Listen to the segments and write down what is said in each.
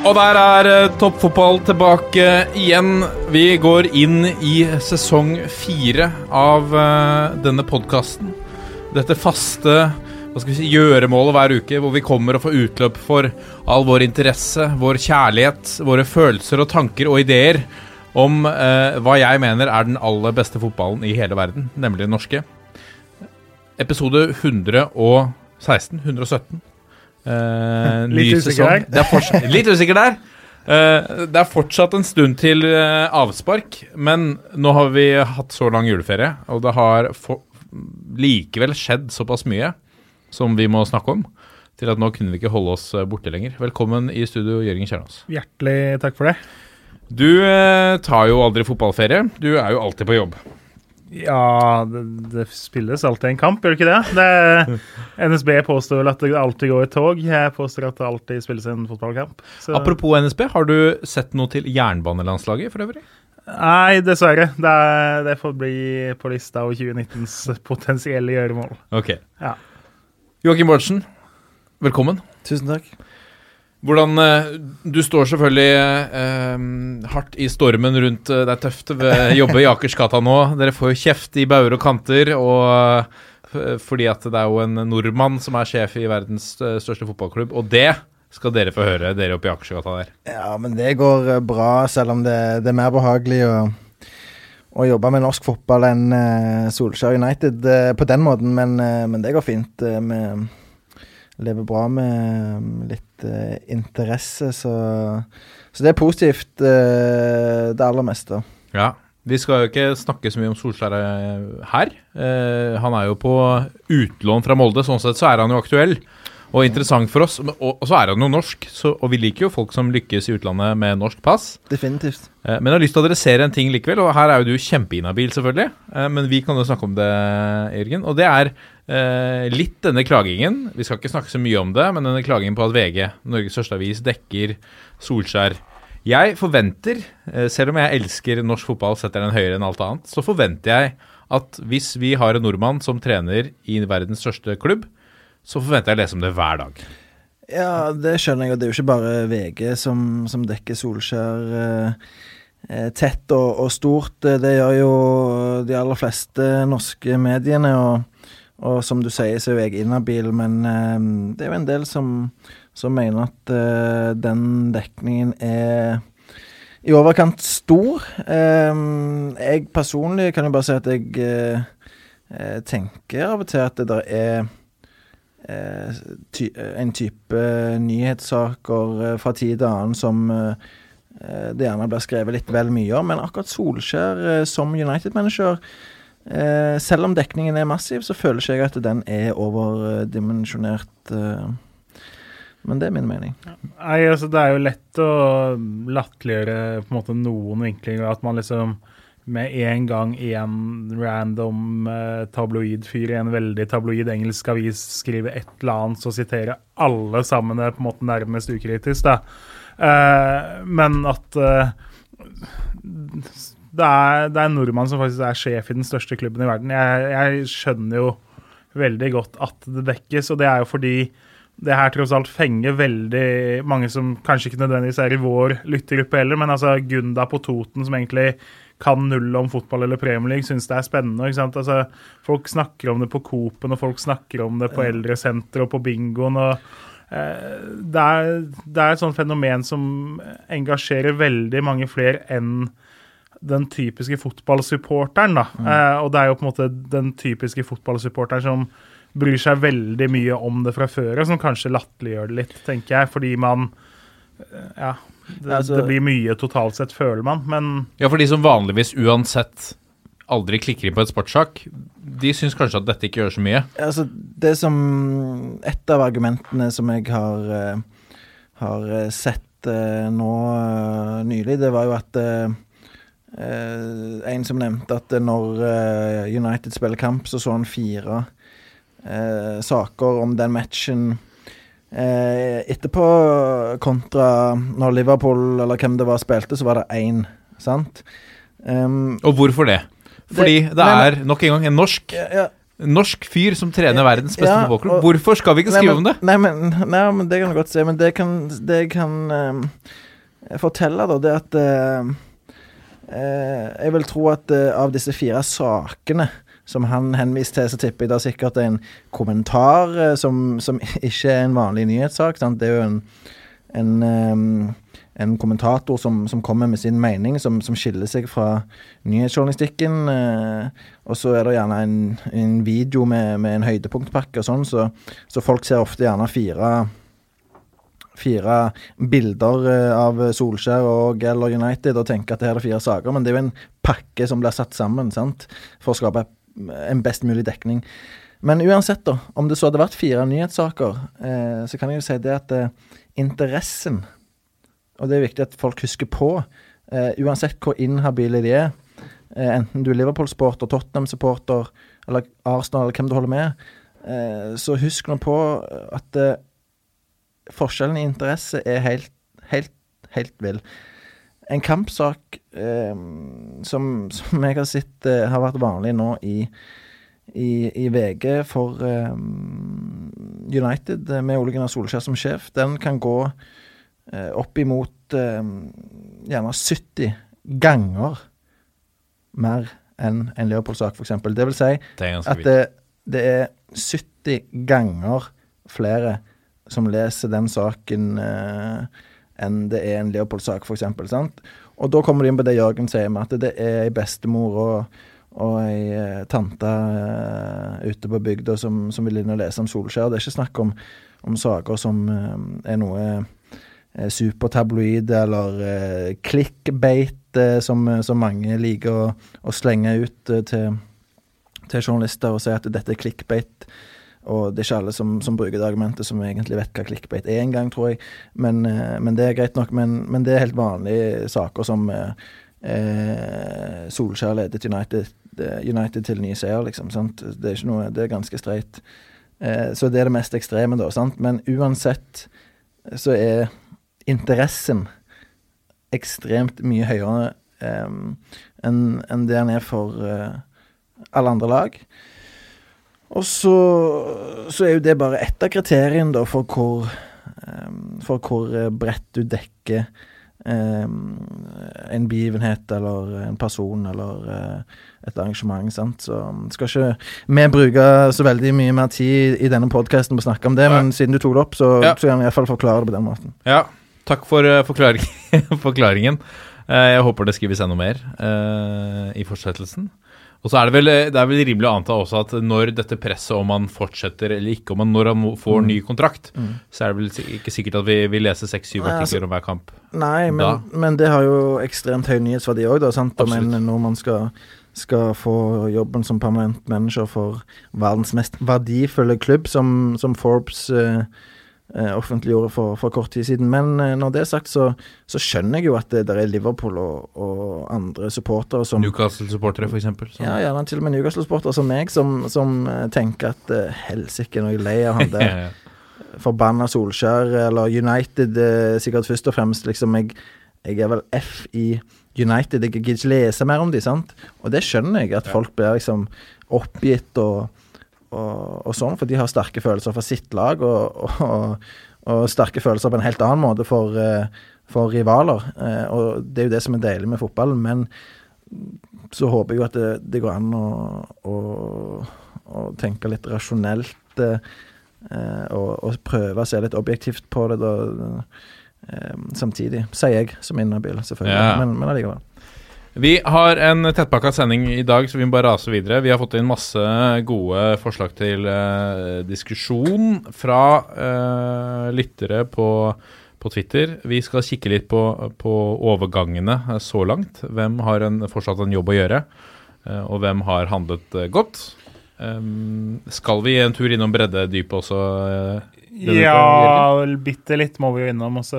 Og der er eh, toppfotball tilbake igjen. Vi går inn i sesong fire av eh, denne podkasten. Dette faste hva skal vi si, gjøremålet hver uke, hvor vi kommer og får utløp for all vår interesse, vår kjærlighet, våre følelser og tanker og ideer om eh, hva jeg mener er den aller beste fotballen i hele verden, nemlig den norske. Episode 116 117. Ny Litt usikker der. Er litt usikker der. Uh, det er fortsatt en stund til uh, avspark, men nå har vi hatt så lang juleferie, og det har likevel skjedd såpass mye som vi må snakke om, til at nå kunne vi ikke holde oss eh, borte lenger. Velkommen i studio, Jørgen Kjernås. Hjertelig takk for det. Du tar jo aldri fotballferie. Du er jo alltid på jobb. Ja, det, det spilles alltid en kamp, gjør det ikke det? det NSB påstår vel at det alltid går et tog. Jeg påstår at det alltid spilles en fotballkamp. Så, Apropos NSB, har du sett noe til jernbanelandslaget for øvrig? Nei, dessverre. Det, er, det får bli på lista over 2019s potensielle gjøremål. Ok. Ja. Joakim Bårdsen, velkommen. Tusen takk. Hvordan eh, Du står selvfølgelig eh, hardt i stormen rundt eh, Det er tøft å jobbe i Akersgata nå. Dere får jo kjeft i bauger og kanter, og eh, fordi at det er jo en nordmann som er sjef i verdens største fotballklubb, og det skal dere få høre, dere oppe i Akersgata der. Ja, men det går bra, selv om det, det er mer behagelig å, å jobbe med norsk fotball enn Solskjær United på den måten. Men, men det går fint. Vi lever bra med um, litt uh, interesse, så, så det er positivt, uh, det aller meste. Ja. Vi skal jo ikke snakke så mye om Solskjær eh, her. Uh, han er jo på utlån fra Molde, sånn sett så er han jo aktuell. Og interessant for oss. Og, og så er han jo norsk, så, og vi liker jo folk som lykkes i utlandet med norsk pass. Definitivt. Eh, Men jeg har lyst til å adressere en ting likevel, og her er jo du kjempeinhabil, selvfølgelig. Eh, Men vi kan jo snakke om det, Jørgen. Og det er eh, litt denne klagingen. Vi skal ikke snakke så mye om det, men denne klagingen på at VG, Norges største avis, dekker Solskjær. Jeg forventer, eh, selv om jeg elsker norsk fotball, setter den høyere enn alt annet, så forventer jeg at hvis vi har en nordmann som trener i verdens største klubb, så forventer jeg å lese om det hver dag. Ja, det skjønner jeg, og det er jo ikke bare VG som, som dekker Solskjær eh, eh, tett og, og stort. Eh, Det gjør jo de aller fleste norske mediene, og, og som du sier, så er jo jeg inhabil, men eh, det er jo en del som, som mener at eh, den dekningen er i overkant stor. Eh, jeg personlig kan jo bare si at jeg tenker av og til at det der er ty en type nyhetssaker eh, fra tid til annen som eh, eh, det gjerne blir skrevet litt vel mye om. Men akkurat Solskjær eh, som United-manager eh, Selv om dekningen er massiv, så føler ikke jeg at den er overdimensjonert. Eh, men det er min mening. Nei, altså Det er jo lett å latterliggjøre på en måte noen vinklinger. At man liksom med en gang en random eh, tabloidfyr i en veldig tabloid engelsk avis skriver et eller annet, så siterer alle sammen det på en måte nærmest ukritisk. da. Eh, men at eh, det, er, det er en nordmann som faktisk er sjef i den største klubben i verden. Jeg, jeg skjønner jo veldig godt at det dekkes, og det er jo fordi det her tross alt fenger veldig mange som kanskje ikke nødvendigvis er i vår lyttergruppe heller, men altså Gunda på Toten som egentlig kan null om fotball eller Premier League, syns det er spennende. ikke? Altså, Folk snakker om det på Coop-en, og folk snakker om det på eldresenteret og på bingoen. og eh, det, er, det er et sånt fenomen som engasjerer veldig mange flere enn den typiske fotballsupporteren. da. Eh, og det er jo på en måte den typiske fotballsupporteren som bryr seg veldig mye om det fra før, og som kanskje latterliggjør det litt, tenker jeg, fordi man eh, Ja. Det, Altså- det blir mye totalt sett, føler man, men Ja, for de som vanligvis uansett aldri klikker inn på et sportssak, de syns kanskje at dette ikke gjør så mye. Altså, det som Et av argumentene som jeg har, eh, har eh, sett eh, nå nylig, det var jo at En som nevnte at når eh, United spiller kamp, så så han fire eh, saker om den matchen eh, etterpå, kontra når Liverpool eller hvem det var spilte, så var det én, sant? Um, Og hvorfor det? Fordi det, det er nok en gang en norsk ja, Norsk fyr som trener verdens beste Ja, fotballklubb. Hvorfor skal vi ikke Nei, skrive men- om det? Nei, men, nei, men det kan du godt si. Men det kan, det jeg kan ehm, fortelle, da, det at uh, uh, Jeg vil tro at uh, av disse fire sakene som han henviste til, så tipper jeg det er sikkert en kommentar eh, som, som ikke er en vanlig nyhetssak. Sant? Det er jo en, en, en kommentator som, som kommer med sin mening, som, som skiller seg fra nyhetsjournalistikken. Eh, og så er det gjerne en, en video med, med en høydepunktpakke og sånn, så, så folk ser ofte gjerne fire Fire bilder eh, av Solskjær og eller United og tenker at det er fire saker, men det er jo en pakke som blir satt sammen sant? for å skape en best mulig dekning. Men uansett, da, om det så hadde vært fire nyhetssaker, eh, så kan jeg jo si det at eh, interessen Og det er viktig at folk husker på, eh, uansett hvor inhabile de er, eh, enten du er Liverpool-supporter, Tottenham-supporter eller Arsenal eller hvem du holder med, eh, så husk nå på at eh, forskjellen i interesse er helt, helt, helt vill. En kampsak eh, som, som jeg har sett eh, har vært vanlig nå i, i, i VG for eh, United, eh, med Ole Gunnar Solskjær som sjef, den kan gå eh, opp imot eh, gjerne 70 ganger mer enn en Leopold-sak, f.eks. Det vil si Det at det, det er 70 ganger flere som leser den saken eh, enn det er en Leopold-sak, f.eks. sant? Og da kommer de inn på det Jørgen sier med at det er ei bestemor og, og ei eh, tante uh, ute på bygda som, som vil inn og lese om Solskjær. Det er ikke snakk om, om saker som uh, er noe supertabloid eller uh, clickbait, som, som mange liker å, å slenge ut til, til journalister og si at dette er clickbait. Og det er ikke alle som, som bruker det argumentet som egentlig vet hva clickbait er engang, tror jeg. Men, eh, men det er greit nok. Men, men det er helt vanlige saker som eh, eh, Solskjær ledet United, eh, United til ny seier, liksom. Sant? Det er noe Det er ganske streit. Eh, så det er det mest ekstreme, da. Sant? Men uansett så er interessen ekstremt mye høyere eh, enn en det han er for alle andre lag. Og så, så er jo det bare ett av kriteriene da for hvor eh, For hvor eh, bredt du dekker eh, en begivenhet eller en person eller eh, et arrangement. sant? Så skal ikke vi bruke så veldig mye mer tid i denne podkasten på å snakke om det, men siden du tok det opp, så, Ja. så kan jeg iallfall forklare det på den måten. Ja, takk for eh, forklaring, forklaringen. Jeg håper det skrives enda mer i fortsettelsen. Og så er det vel, det er vel rimelig å anta også at når dette presset om han fortsetter eller ikke, om han, når han får Mm. ny kontrakt, så er det vel ikke sikkert at vi vi leser seks-syv artikler altså, om hver kamp. Nei, men, men det har jo ekstremt høy nyhetsverdi òg, da. Sant? Om en nordmann skal, skal få jobben som permanent manager for verdens mest verdifulle klubb, som, som Forbes eh, offentliggjorde for, for kort tid siden. Men eh, når det er sagt, så, så skjønner jeg jo at det der er Liverpool og, og andre supportere som Newcastle-supportere, f.eks. ja, gjerne til og med Newcastle-supportere som meg, som, som eh, tenker at helsike, nå er jeg lei av han der forbanna Solskjær eller United, eh, sikkert først og fremst. Liksom, jeg, jeg er vel F i United. Jeg gidder ikke lese mer om de, sant? Og det skjønner jeg, at folk blir liksom oppgitt og, og, og sånn, for de har sterke følelser for sitt lag, og, og, og sterke følelser på en helt annen måte for, eh, for rivaler. Eh, og det er jo det som er deilig med fotballen, men så håper jeg jo at det, det går an å, å, å tenke litt rasjonelt. eh, og, prøve å se litt objektivt på det da, samtidig. Sier jeg, som inhabil, selvfølgelig. Ja. Men, men allikevel. Vi har en tettpakka sending i dag, så vi må bare rase videre. Vi har fått inn masse gode forslag til eh, diskusjon fra eh, lyttere på, på Twitter. Vi skal kikke litt på, på overgangene eh, så langt. Hvem har en, fortsatt en jobb å gjøre, eh, og hvem har handlet godt? Um, skal vi en tur innom breddedypet også? Ja, bitte litt må vi jo innom. Og så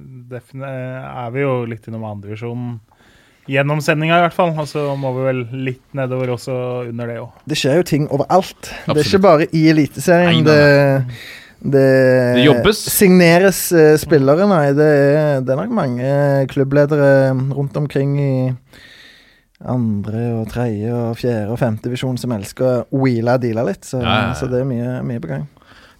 er vi jo litt innom andredivisjon gjennom sendinga, i hvert fall. Og så må vi vel litt nedover også under det òg. Det skjer jo ting overalt. Det er ikke bare i Eliteserien. Det, det, Det jobbes. signeres eh, spillere, nei. Det er, det er nok mange klubbledere rundt omkring i andre og tredje og fjerde og femte divisjon som elsker å wheele og deale litt. Så, Ja, ja, ja. så det er mye, mye på gang.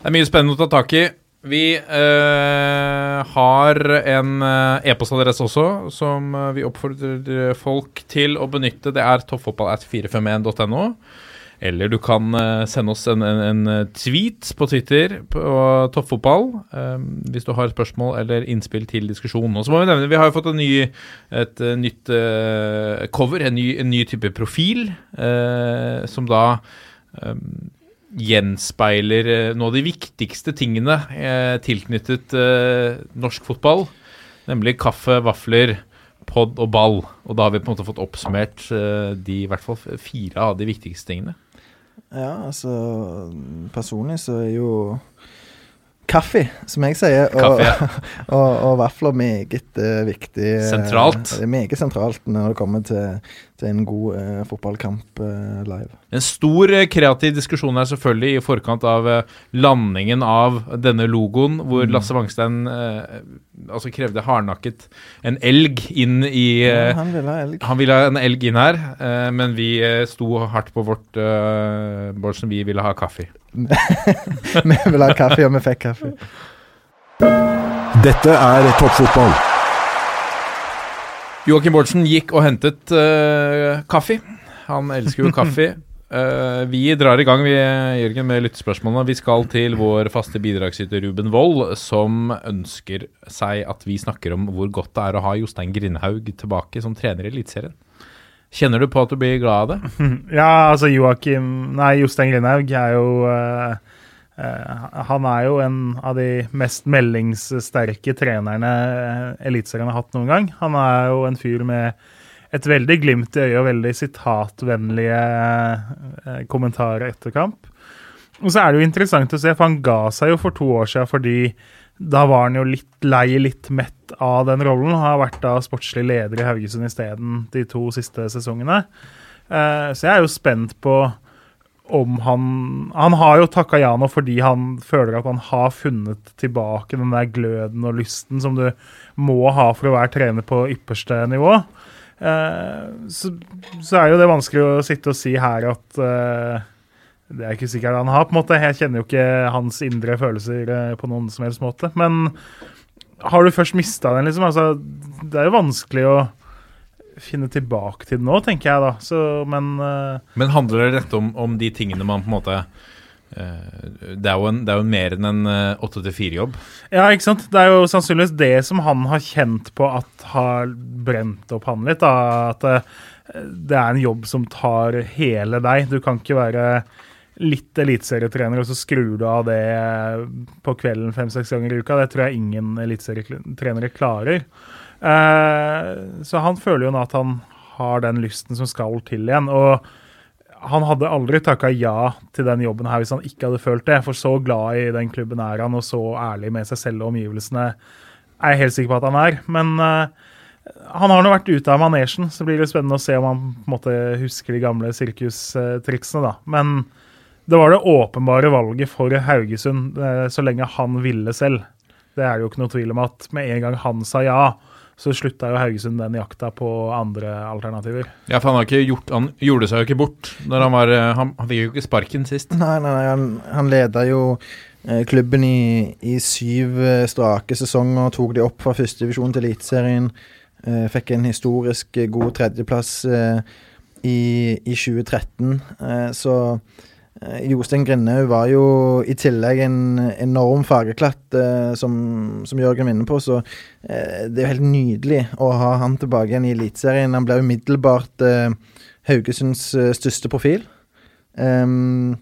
Det er mye spennende å ta tak i. Vi øh, har en eh, e-postadresse også, som eh, vi oppfordrer folk til å benytte. Det er toppfotballat451.no. Eller du kan sende oss en, en, en tweet på Twitter på toppfotball øh, hvis du har spørsmål eller innspill til diskusjonen. Og så må Vi nevne, vi har jo fått ny, et nytt øh, cover, en ny, en ny type profil, som da gjenspeiler noen noe av de viktigste tingene eh, tilknyttet eh, norsk fotball, nemlig kaffe, vafler, pod og ball. Og da har vi på en måte fått oppsummert eh, de, i hvert fall fire av de viktigste tingene. Ja, altså Personlig så er jo kaffe, som jeg sier, og, Kaffe, ja. og, og vafler meget uh, viktig. eh, Sentralt. Det er meget sentralt når det kommer til, til en god uh, fotballkamp uh, live. En stor kreativ diskusjon er selvfølgelig i forkant av landingen av denne logoen, hvor Mm. Lasse Wangstein altså krevde hardnakket en elg inn i Ja, han ville ha elg. Han ville ha en elg inn her, men vi sto hardt på vårt uh, Bårdsen. Vi ville ha kaffe. Vi vil ha kaffe, og vi fikk kaffe. Dette er toppfotball. Joakim Bårdsen gikk og hentet uh, kaffe. Han elsker jo kaffe. Uh, vi drar i gang vi, Jørgen, med lyttespørsmålene. Vi skal til vår faste bidragsyter Ruben Wold, som ønsker seg at vi snakker om hvor godt det er å ha Jostein Grindhaug tilbake som trener i Eliteserien. Kjenner du på at du blir glad av det? Ja, altså Joakim Nei, Jostein Grinhaug er jo uh, uh, Han er jo en av de mest meldingssterke trenerne eh, Eliteserien har hatt noen gang. Han er jo en fyr med et veldig glimt i øyet og veldig sitatvennlige uh, kommentarer etter kamp. Og så er det jo interessant å se, for han ga seg jo for to år siden fordi da var han jo litt lei, litt mett av den rollen. Han har vært da sportslig leder i Haugesund isteden de to siste sesongene. Eh, så jeg er jo spent på om han Han har jo takka ja nå fordi han føler at han har funnet tilbake den der gløden og lysten som du må ha for å være trener på ypperste nivå. Eh, så, så er jo det vanskelig å sitte og si her at eh, det er ikke sikkert han har. på en måte. Jeg kjenner jo ikke hans indre følelser eh, på noen som helst måte. Men har du først mista den, liksom altså, Det er jo vanskelig å finne tilbake til den nå, tenker jeg da. Så, men uh... Men handler dette om, om de tingene man på en måte eh, det, er jo en, det er jo mer enn en åtte til fire-jobb. Ja, ikke sant? Det er jo sannsynligvis det som han har kjent på at har brent opp han litt. da, At det, det er en jobb som tar hele deg. Du kan ikke være litt eliteserietrener, og så skrur du av det på kvelden fem-seks ganger i uka. Det tror jeg ingen eliteserietrenere klarer. Eh, så han føler jo nå at han har den lysten som skal til igjen. og han hadde aldri takka ja til den jobben her hvis han ikke hadde følt det. For så glad i den klubben er han, og så ærlig med seg selv og omgivelsene er jeg helt sikker på at han er. Men eh, han har nå vært ute av manesjen, så blir det spennende å se om han på en måte husker de gamle sirkustriksene, da. Men det var det åpenbare valget for Haugesund, eh, så lenge han ville selv. Det er det jo ikke noe tvil om at med en gang han sa ja, så slutta jo Haugesund den jakta på andre alternativer. Ja, for han, har ikke gjort, han gjorde seg jo ikke bort når han var eh, Han, han fikk jo ikke sparken sist. Nei, nei, nei han, han leda jo eh, klubben i, i syv strake sesonger. Tok de opp fra førstedivisjon til Eliteserien. Eh, fikk en historisk god tredjeplass i, i 2013. Eh, så Jostein Grindhaug var jo i tillegg en enorm fargeklatt, eh, som, som Jørgen minner på. Så eh, det er jo helt nydelig å ha han tilbake igjen i Eliteserien. Han ble umiddelbart eh, Haugesunds eh, største profil. Um,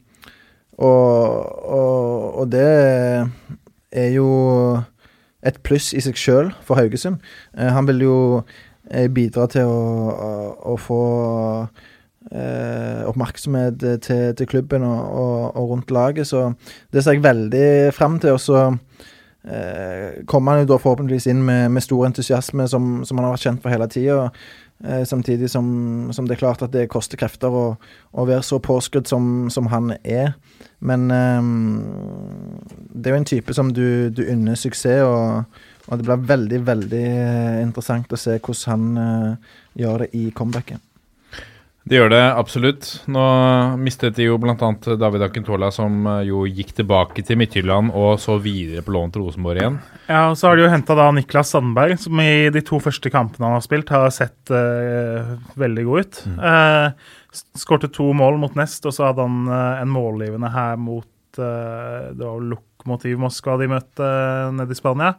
og, og, og det er jo et pluss i seg sjøl for Haugesund. Eh, han vil jo eh, bidra til å, å, å få eh, oppmerksomhet til, til klubben og, og, og, rundt laget. Så det ser jeg veldig fram til. Og så eh, kommer han jo da forhåpentligvis inn med, med stor entusiasme, som, som, han har vært kjent for hele tida. Eh, samtidig som, som, det er klart at det koster krefter å, å være så påskrudd som, som han er. Men um, det er jo en type som du, du unner suksess, og, og, det blir veldig, veldig eh, interessant å se hvordan han uh, gjør det i comebacket. Det gjør det absolutt. Nå mistet de jo bl.a. David Akintola, som jo gikk tilbake til Midtjylland og så videre på lån til Rosenborg igjen. Ja, og så har de jo henta Niklas Sandberg, som i de to første kampene han har spilt, har sett uh, veldig god ut. Mm. Uh, Skårte to mål mot Nest, og så hadde han uh, en målgivende her mot Det var Lokomotiv Moskva de møtte nede i Spania.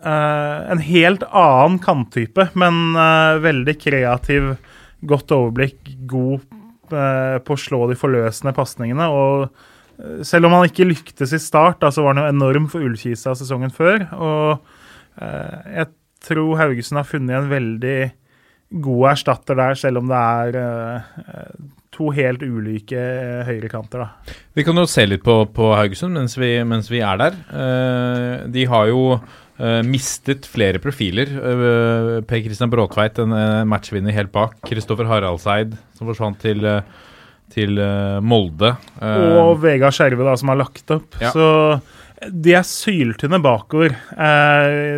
en helt annen kanttype, men veldig kreativ, godt overblikk, god på å slå de forløsende pasningene. Og selv om han ikke lyktes i start, da, så var han jo enorm for Ullkisa sesongen før. Og jeg tror Haugesund har funnet en veldig god erstatter der, selv om det er to helt ulike høyrekanter. da. Vi kan jo se litt på, på Haugesund mens vi, mens vi, er der. De har jo mistet flere profiler. Per Christian Bråtveit, en matchvinner helt bak. Kristoffer Haraldseid, som forsvant til, til Molde. Og Vegard Skjerve, da, som har lagt opp. Ja. Så de er syltynne bakover.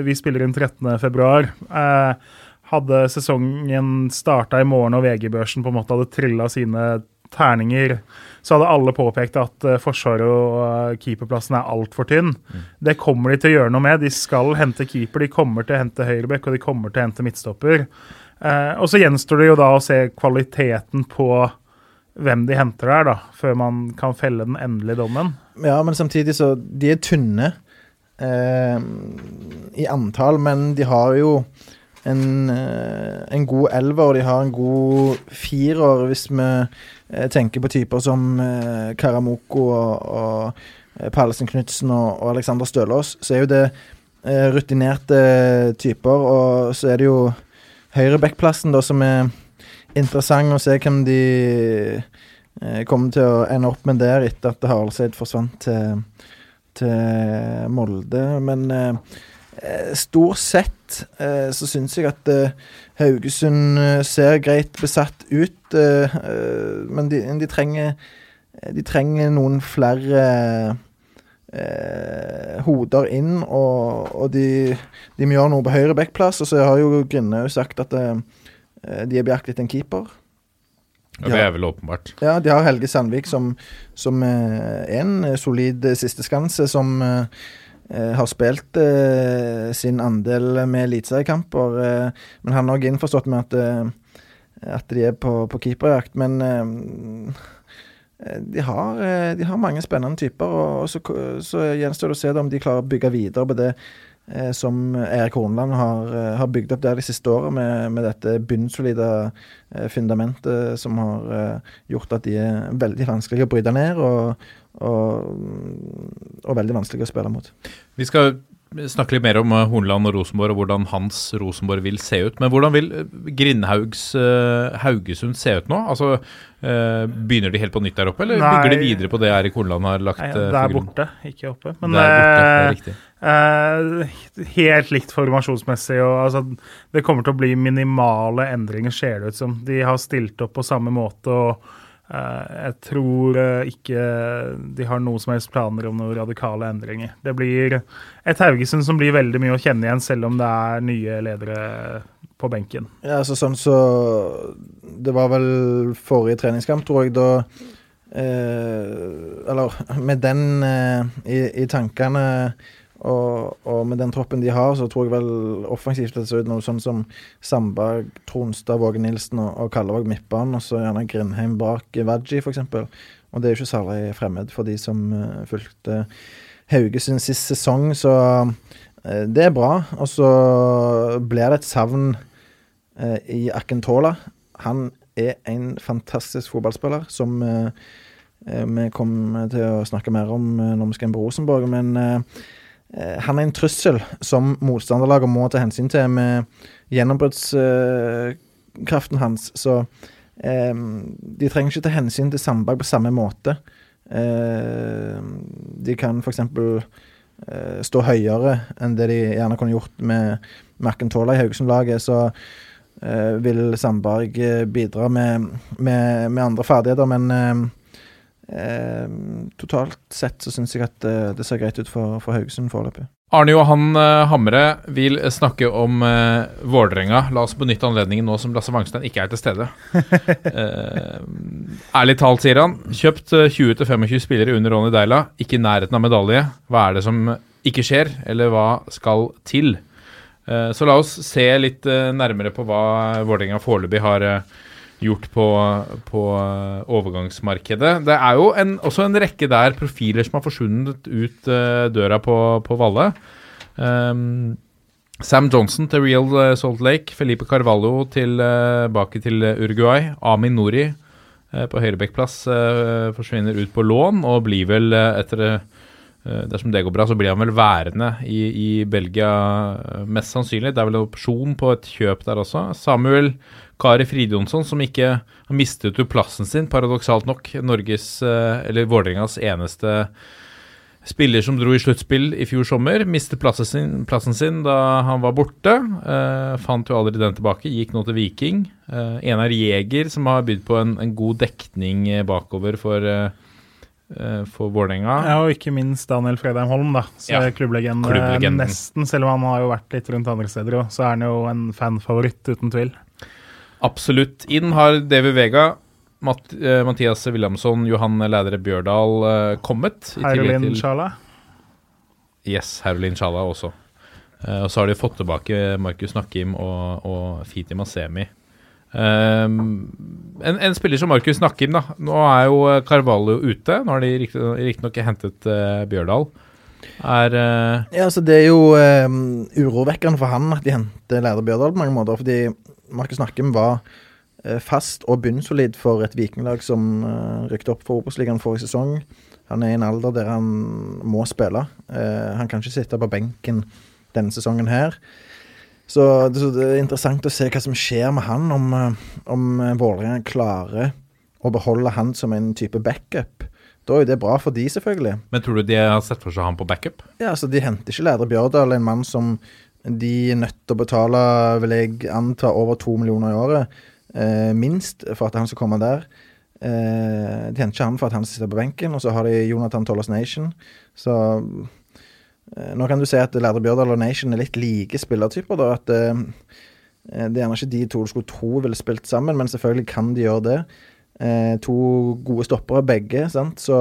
vi spiller inn 13.2. Eh, hadde sesongen starta i morgen og VG-børsen på en måte hadde trilla sine terninger, så hadde alle påpekt at uh, Forsvaret og uh, keeperplassen er altfor tynn. Mm. Det kommer de til å gjøre noe med. De skal hente keeper, de kommer til å hente høyrebekk og de kommer til å hente midtstopper. Uh, og så gjenstår det jo da å se kvaliteten på hvem de henter der, da, før man kan felle den endelige dommen. Ja, men samtidig så De er tynne i antall, men de har jo en, eh, en god elver, og de har en god firer, hvis vi eh, tenker på typer som eh, Karamoko og, og Pallesen Knutsen og, og Alexander Stølås, så er jo det rutinerte typer. Og så er det jo høyrebackplassen som er interessant å se hvem de kommer til å ende opp med der etter at Haraldseid forsvant til, til Molde. Men Eh, stort sett eh, så syns jeg at eh, Haugesund ser greit besatt ut, men de, de, trenger De trenger noen flere hoder inn, og, og de, de, må gjøre noe på høyre backplass. Og så har jo Grindhaug sagt at de er bjakt etter en keeper. Ja, Det er vel åpenbart. Ja, de har Helge Sandvik som, som en solid sisteskanse, som Eh, har spilt eh, sin andel med eliteseriekamper. Eh, men han har òg innforstått med at, eh, at de er på, på keeperjakt. Men eh, de har, eh, de har, mange spennende typer, og, så, så gjenstår det å se om de klarer å bygge videre på det som Erik Horneland har, har, bygd opp der de siste åra, med, med, dette bunnsolide fundamentet som har gjort at de er veldig vanskelige å bryte ned. og og, og, veldig vanskelig å spille mot. Vi skal snakke litt mer om eh, Hornland og Rosenborg og hvordan hans Rosenborg vil se ut. Men hvordan vil eh, Grindhaugs uh, Haugesund se ut nå? Altså, uh, Begynner de helt på nytt der oppe, eller Nei, bygger de videre på det Erik Hornland har lagt Nei, Det er borte, ikke oppe. Men det er, borte, det er. Uh, helt likt formasjonsmessig. Og, altså, det kommer til å bli minimale endringer, ser det ut som. De har stilt opp på samme måte. og jeg tror eh, ikke de har noe som helst planer om noen radikale endringer. Det blir et Haugesund som blir veldig mye å kjenne igjen, selv om det er nye ledere på benken. Ja, altså sånn så Det var vel forrige treningskamp, tror jeg, da eh, Eller med den eh, i, i, tankene og, og, med den troppen de har, så tror jeg vel offensivt det ser ut noe sånn som Samba, Tronstad, Våge Nilsen og, og Kallevåg midtbanen, og så gjerne Grindheim bak Vaji, f.eks. Og det er jo ikke særlig fremmed for de som uh, fulgte Haugesund sist sesong, så uh, det er bra. Og så blir det et savn uh, i Akentola. Han er en fantastisk fotballspiller som vi kommer til å snakke mer om når vi skal inn på Rosenborg. Men han er en trussel som motstanderlaget må ta hensyn til med gjennombruddskraften hans. Så eh, De trenger ikke ta hensyn til Sandberg på samme måte. Eh, de kan f.eks. Eh, stå høyere enn det de gjerne kunne gjort med Merkentola i Haugesund-laget. Så eh, vil Sandberg eh, bidra med, med, med andre ferdigheter, men eh, eh, totalt sett så syns jeg at det, det ser greit ut for, for Haugesund foreløpig. Arne Johan eh, Hamre vil snakke om eh, Vålerenga. La oss benytte anledningen nå som Lasse Wangstein ikke er til stede. Eh, ærlig talt, sier han. Kjøpt eh, 20-25 spillere under Ronny Deila. Ikke i nærheten av medalje. Hva er det som ikke skjer, eller hva skal til? Eh, så la oss se litt eh, nærmere på hva Vålerenga foreløpig har eh, gjort på, på eh, overgangsmarkedet. Det er jo en, også en rekke der profiler som har forsvunnet ut uh, døra på, på Valle. Um, Sam Johnson til Real eh, Salt Lake. Felipe Carvalho tilbake til Uruguay. Amin Nori uh, på høyrebekkplass forsvinner ut på lån og blir vel etter Dersom det går bra, så blir han vel værende i, i Belgia, eh, mest sannsynlig. Det er vel en opsjon på et kjøp der også. Samuel Kari Fridjonsson, som ikke mistet jo plassen sin, paradoksalt nok. Norges, eh, eller Vålerengas eneste spiller som dro i sluttspill i fjor sommer. Mistet plassen sin, plassen sin da han var borte. Eh, fant jo aldri den tilbake. Gikk nå til Viking. Eh, Enar Jæger, som har bydd på en, en god dekning eh, bakover for, eh, eh, for Vålerenga. Ja, og ikke minst Daniel Fredheim Holm, da. Så Ja, klubblegende, klubblegenden. nesten. Selv om han har jo vært litt rundt andre steder òg, så er han jo en fanfavoritt, uten tvil. Absolutt. Inn har David Vega, Matt, eh, Mathias Wilhelmsson, Johan Lædre Bjørdal eh, kommet. Herolin til- Sjala. Yes, Herolin Sjala også. Eh, og så har de fått tilbake Markus Nakkim og, og Fiti Masemi. Um, en, en spiller som Markus Nakkim, da. Nå er jo eh, Carvalho ute. Nå har de riktig- riktignok hentet uh, Bjørdal. Er uh... Ja, altså Det er jo um, urovekkende for han at de henter Lærer Bjørdal på mange måter. Fordi Markus Nakkem var uh, fast og bunnsolid for et vikinglag som uh, rykket opp for Obos-ligaen forrige sesong. Han er i en alder der han må spille. Han kan ikke sitte på benken denne sesongen her. Så det, så det er interessant å se hva som skjer med han, om, eh, om eh, Vålerenga klarer å beholde han som en type backup. Da er jo det bra for de, selvfølgelig. Men tror du de har sett for seg han på backup? Ja, altså De henter ikke Lærdre Bjørdal, en mann som de er nødt til å betale, vil jeg anta, over to millioner i året. Eh, minst for at han skal komme der. Eh, de henter ikke han for at han sitter på benken. Og så har de Jonathan Tollers Nation. Så nå kan du si at Lærde Bjørdal og Nation er litt like spillertyper. da, at eh, eh, Det er gjerne ikke de to du skulle tro ville spilt sammen, men selvfølgelig kan de gjøre det. Eh, to gode stoppere begge, sant, så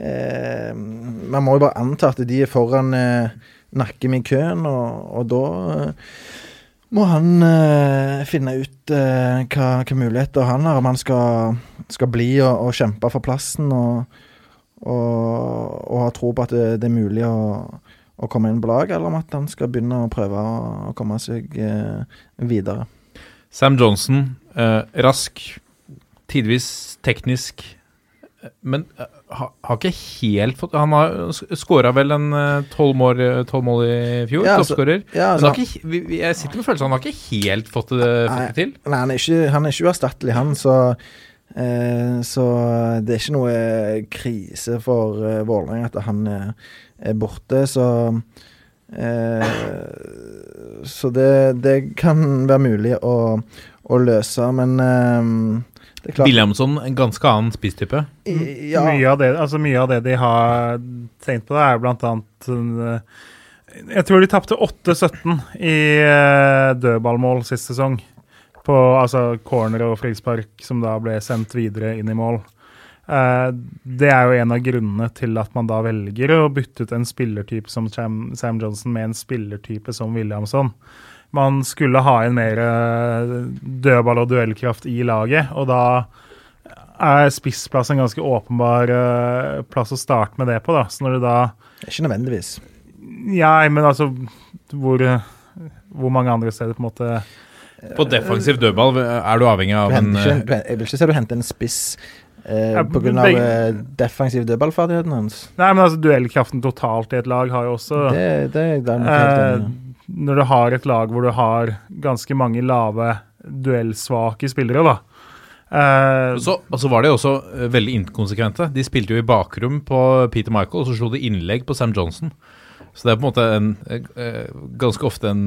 eh, Man må jo bare anta at de er foran eh, nakken i køen, og, og da eh, må han eh, finne ut eh, hva, hva muligheter han har, om han skal, skal bli og, og kjempe for plassen og, og, og ha tro på at det, det er mulig å, å komme inn på lag, eller om at han skal begynne å prøve å, komme seg eh, videre. Sam Johnson, eh, rask, tidvis teknisk, eh, men eh, har, ha ikke helt fått Han har skåra vel en tolv mål, 12 mål i fjor, Ja, altså- toppskårer. Ja, Men altså, har ikke, jeg sitter med følelsen han har ikke helt fått det, fått det til. Nei, han er ikke, han er ikke uerstattelig, han. Så, eh, så det er ikke noe krise for eh, Vålerenga at han er, er borte. Så eh, Så det, det kan være mulig å, å løse, men eh, det er klart Williamson, en ganske annen spisstype. Ja, Mye, av det, altså mye av det de har tenkt på, det er blant annet eh, Jeg tror de tapte 8-17 i eh, dødballmål sist sesong. På altså corner og frispark som da ble sendt videre inn i mål. Eh, det er jo en av grunnene til at man da velger å bytte ut en spillertype som Sam, Sam Johnson med en spillertype som Williamson. Man skulle ha inn mer eh, dødball og duellkraft i laget, og da er spissplass en ganske åpenbar eh, plass å starte med det på. da. Så når du da ikke nødvendigvis. Ja, men altså Hvor, hvor mange andre steder på en måte På defensiv dødball er du avhengig Du av en ikke, eh, du, jeg vil ikke si du henter en spiss eh, Ja, på grunn av eh, defensiv dødballferdigheten hans. Nei, men altså duellkraften totalt i et lag har jo også Det, det er jeg eh. Når du har et lag hvor du har ganske mange lave duellsvake spillere, da, Eh, Så, og så var de også eh, veldig inkonsekvente. De spilte jo i bakrom på Peter Michael, og så slo de innlegg på Sam Johnson. Så det er på en måte en eh, Ganske ofte en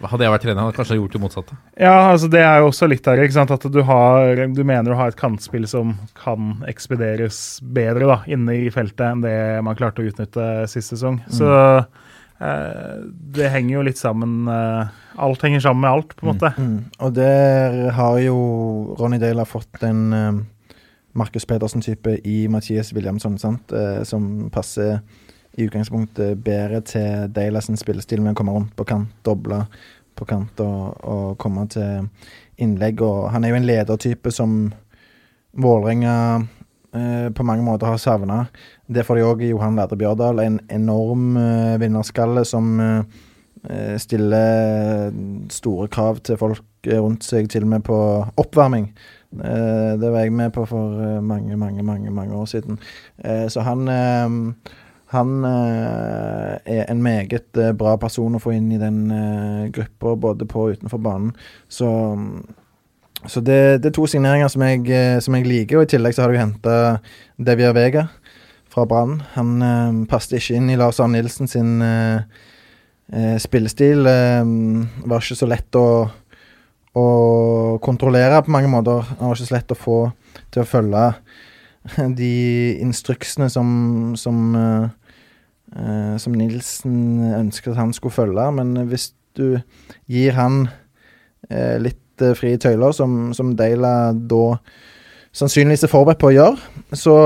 Hadde jeg vært trener, hadde jeg kanskje gjort det motsatte. Ja, altså det er jo også litt der, ikke sant? At du, har, du mener du har et kantspill som kan ekspederes bedre da, inne i feltet enn det man klarte å utnytte sist sesong. Så eh, det henger jo litt sammen. Eh, alt henger sammen med alt, på en måte. Mm. Og der har jo Ronny Dale fått en eh, Markus Pedersen-type i Mathias Williamson, sant? Eh, som passer i utgangspunktet bedre til sin spillestil med å komme rundt på kant, doble på kant og, og komme til innlegg. Og han er jo en ledertype som Vålerenga eh, på mange måter har savna. Det får de òg i Johan Lærdre Bjørdal. En enorm eh, vinnerskalle som eh, stiller store krav til folk eh, rundt seg, til og med på oppvarming. Eh, det var jeg med på for eh, mange, mange, mange mange år siden. Så han han eh, er en meget eh, bra person å få inn i den uh, gruppa, både på og utenfor banen. Så, så det, det er to signeringer som jeg, eh, som jeg liker. Og i tillegg så har du henta Devier Vega fra Brann. Han uh, passet ikke inn i Lars Arne Nilsen sin eh, eh, spillestil. eh, var ikke så lett å, å kontrollere på mange måter. Han var ikke så lett å få til å følge de instruksene som, som, eh, eh, som Nilsen ønsket at han skulle følge. Men hvis du gir han eh, litt eh, frie tøyler, som, som Deila da sannsynligvis er forberedt på å gjøre, så,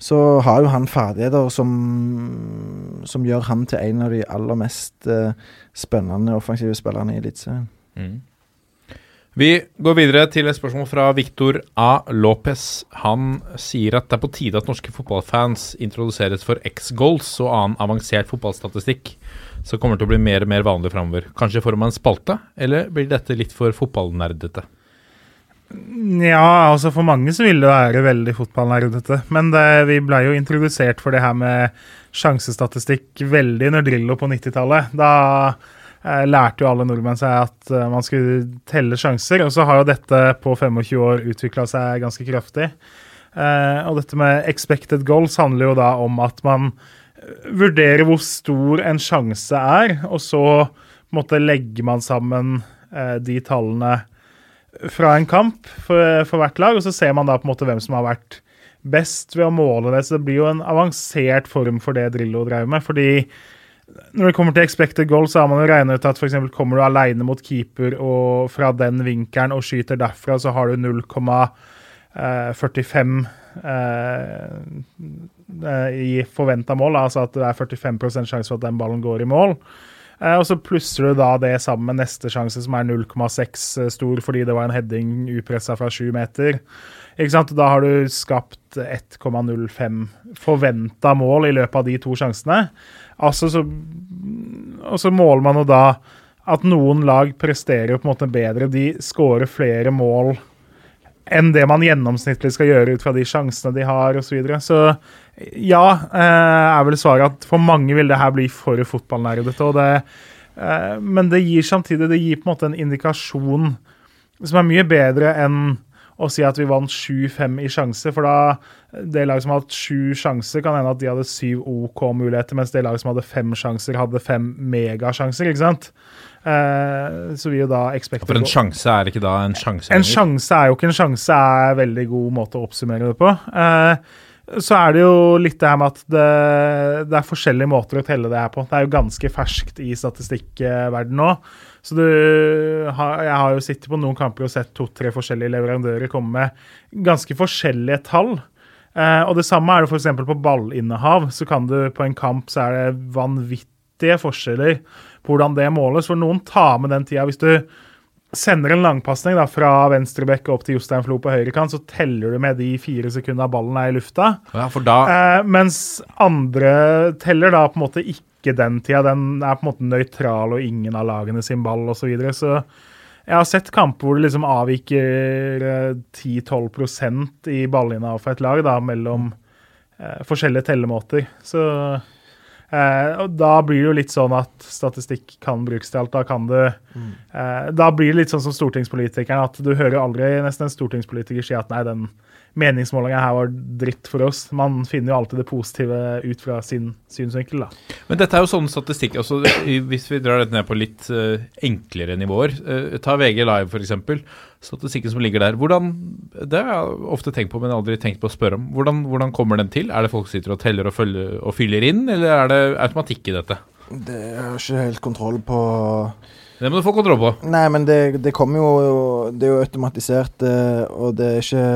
så har jo han ferdigheter som, som gjør han til en av de aller mest eh, spennende offensive spillerne i Eliteserien. Vi går videre til et spørsmål fra Victor A. Lopez. Han sier at det er på tide at norske fotballfans introduseres for X-goals og annen avansert fotballstatistikk, som kommer til å bli mer og mer vanlig framover. Kanskje i form av en spalte, eller blir dette litt for fotballnerdete? Ja, altså for mange så vil det være veldig fotballnerdete. Men det, vi ble jo introdusert for det her med sjansestatistikk veldig under Drillo på 90-tallet. Da lærte jo alle nordmenn seg at eh, man skulle telle sjanser. Og så har jo dette på 25 år utvikla seg ganske kraftig. Eh, og dette med expected goals handler jo da om at man vurderer hvor stor en sjanse er, og så måte legger man sammen eh, de tallene fra en kamp for, for hvert lag, og så ser man da på en måte hvem som har vært best ved å måle det. Så det blir jo en avansert form for det Drillo drev med. fordi når det kommer til expected goal, så har man jo regnet ut at f.eks. kommer du alene mot keeper og fra den vinkelen og skyter derfra, så har du 0,45 eh, i forventa mål. Altså at det er 45 sjanse for at den ballen går i mål. Eh, og så plusser du da det sammen med neste sjanse, som er 0,6 stor fordi det var en heading upressa fra sju meter. Da har du skapt 1,05 forventa mål i løpet av de to sjansene. Altså så, og så måler man jo da at noen lag presterer på en måte bedre. De skårer flere mål enn det man gjennomsnittlig skal gjøre ut fra de sjansene de har osv. Så, videre. så ja, eh, er vel svaret at for mange vil det her bli for fotballnerdete. og det, eh, Men det gir samtidig det gir på en måte en indikasjon som er mye bedre enn å si at vi vant 7-5 i sjanse, for da det laget som har hatt sju sjanser, kan hende at de hadde syv OK muligheter, mens det laget som hadde fem sjanser, hadde fem megasjanser, ikke sant? Eh, så vi jo da expected For en sjanse er ikke da en sjanse en sjanse er jo ikke en sjanse, er en veldig god måte å oppsummere det på. Eh, så er det jo litt det her med at det, det er forskjellige måter å telle det her på. Det er jo ganske ferskt i statistikkverdenen nå. Så du har, jeg har jo sittet på noen kamper og sett to-tre forskjellige leverandører komme med ganske forskjellige tall. Eh, og det samme er det f.eks. på ballinnehav. Så kan du på en kamp så er det vanvittige forskjeller på hvordan det måles. For noen tar med den tida. Hvis du sender en langpasning da, fra venstrebekk opp til Jostein Flo på høyrekant, så teller du med de fire sekundene ballen er i lufta. Ja, for da Eh, mens andre teller da på en måte ikke den tida. Den er på en måte nøytral og ingen av lagene sin ball osv. Så, videre. så jeg har sett kamper hvor det liksom avviker eh, 10-12% i ballinna for et lag da, mellom eh, forskjellige tellemåter. Så Eh, da blir det jo litt sånn at statistikk kan brukes til alt. Da kan du eh, Da blir det litt sånn som stortingspolitikeren, at du hører aldri nesten en stortingspolitiker si at nei, den meningsmålinga her var dritt for oss. Man finner jo alltid det positive ut fra sin synsvinkel, da. Men dette er jo sånn statistikk altså Hvis vi drar dette ned på litt uh, enklere nivåer uh, Ta VG Live, f.eks. Statistikken som ligger der. Hvordan, Det har jeg ofte tenkt på, men aldri tenkt på å spørre om. Hvordan, hvordan kommer den til? Er det folk som sitter og teller og, følger, og fyller inn, eller er det automatikk i dette? Det har jeg ikke helt kontroll på. Det må du få kontroll på. Nei, men det, det kommer jo Det er jo automatisert, eh, og det er ikke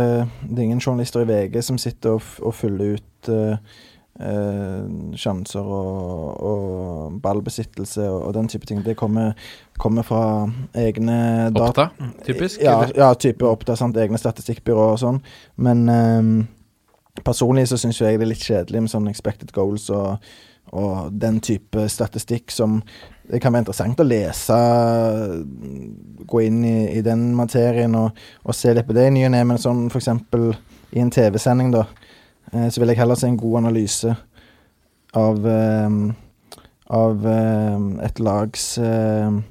Det er ingen journalister i VG som sitter og, og fyller ut uh, sjanser og, og ballbesittelse og, og den type ting. Det kommer, kommer fra egne. Oppta, typisk. Ja, ja type Oppta. sant. Egne statistikkbyråer og sånn. Men um, personlig så syns jeg det er litt kjedelig med sånn expected goals og, og den type statistikk som Det kan være interessant å lese, gå inn i, i den materien og, og se litt på det i ny og ne, men sånn eksempel i en TV-sending, da, eh, så vil jeg heller se en god analyse av eh, av eh, et lags ehm,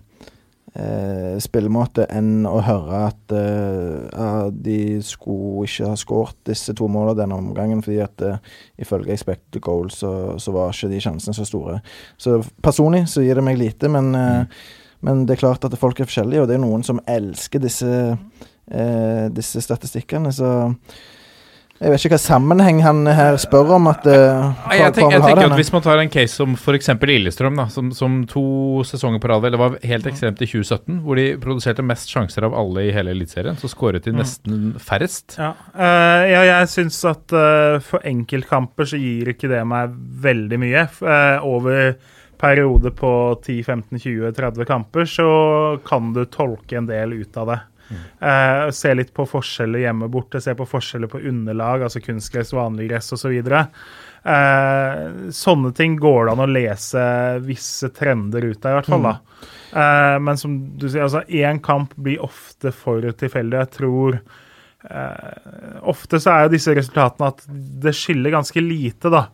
eh, spillemåte enn å høre at eh, de skulle ikke ha skåret disse to målene denne omgangen, fordi at eh, ifølge expected goal så, så var ikke de sjansene så store. Så personlig så gir det meg lite, men, eh, men det er klart at folk er forskjellige, og det er noen som elsker disse, eh, disse statistikkene, så jeg vet ikke hva sammenheng han her spør om at uh, jeg, tenker, jeg tenker at Hvis man tar en case som f.eks. Lillestrøm, da, som, som to sesonger på rad Eller var helt ekstremt i 2017, hvor de produserte mest sjanser av alle i hele Eliteserien, så skåret de nesten færrest. Ja, uh, ja jeg syns at uh, for enkeltkamper så gir ikke det meg veldig mye. Over periode på 10-15-20-30 kamper så kan du tolke en del ut av det. Eh, se litt på forskjeller hjemme borte, se på forskjeller på underlag, altså kunstgress, vanlig gress osv. Eh, sånne ting går det an å lese visse trender ut av, i hvert fall. da. Eh, men som du sier, altså én kamp blir ofte for tilfeldig. Jeg tror eh, Ofte så er jo disse resultatene at det skiller ganske lite, da.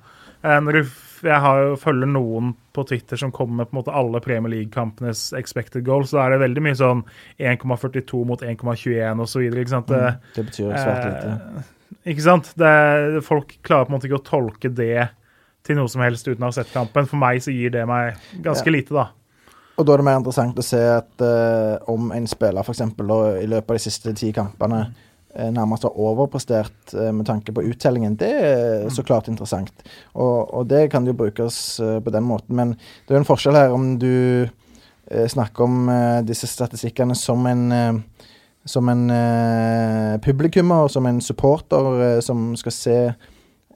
Eh, når du, jeg har jo følger noen på Twitter som kommer med på en måte alle Premier League-kampenes expected goals, så er det veldig mye sånn 1,42 mot 1,21 osv. Sant? Det, betyr svært lite. Eh, ikke sant? Det, folk klarer på en måte ikke å tolke det til noe som helst uten å ha sett kampen. For meg så gir det meg ganske Ja. lite, da. Og da er det mer interessant å se at uh, om en spiller f.eks. i løpet av de siste ti kampene eh, nærmest har overprestert eh, med tanke på uttellingen, det er så klart interessant. Og, og det kan jo brukes eh, på den måten. Men det er jo en forskjell her om du eh, snakker om eh, disse statistikkene som en eh, som en eh, publikummer, som en supporter eh, som skal se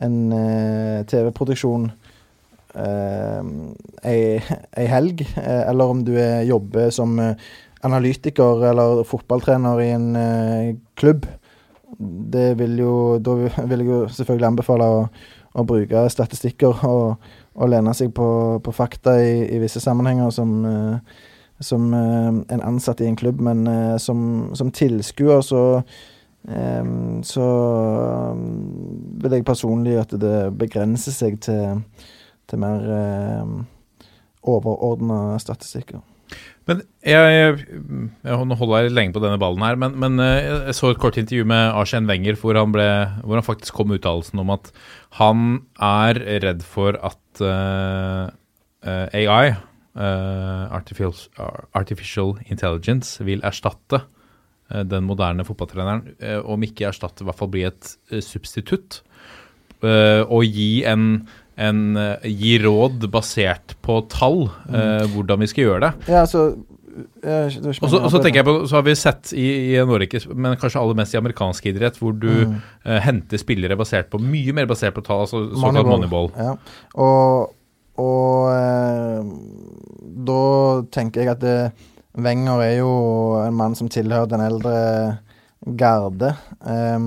en eh, TV-produksjon eh, ei, ei helg, eh, eller om du er, jobber som eh, analytiker eller fotballtrener i en eh, klubb. Det vil jo, da vil jeg jo selvfølgelig anbefale å, å bruke statistikker og, og lene seg på, på fakta i, i visse sammenhenger som, eh, som eh, en ansatt i en klubb, men eh, som, som tilskuer så så vil jeg personlig at det begrenser seg til, til mer overordna statistikker. Men jeg, jeg, holder lenge på denne ballen her, men, men eh, jeg så et kort intervju med Arsen Wenger hvor han, ble, hvor han faktisk kom med uttalelsen om at han er redd for at eh, eh, AI, uh, artificial, artificial Intelligence, vil erstatte den moderne fotballtreneren. om ikke erstatte, i hvert fall bli et substitutt. Uh, og gi en en, eh, gi råd basert på tall, eh, hvordan vi skal gjøre det. Ja, altså ikke Og så, tenker jeg på, så har vi sett i, i Norge, men kanskje aller mest i amerikansk idrett, hvor du Mm. eh, henter spillere basert på mye mer basert på tall, altså såkalt moneyball. Ja. Og, og eh, da tenker jeg at det, Wenger er jo en mann som tilhører den eldre garde. Eh,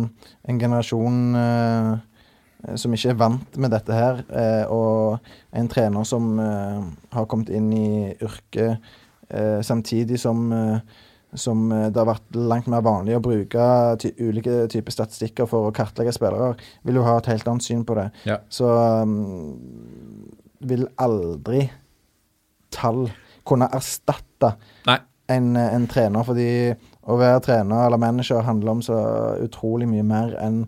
en generasjon eh, som ikke er vant med dette her. eh, og en trener som eh, har kommet inn i yrket eh, samtidig som eh, som eh, det har vært langt mer vanlig å bruke ty ulike typer statistikker for å kartlegge spillere, vil jo ha et helt annet syn på det. Ja. Så um, vil aldri tall kunne erstatte en, en trener, fordi å være trener eller manager handler om så utrolig mye mer enn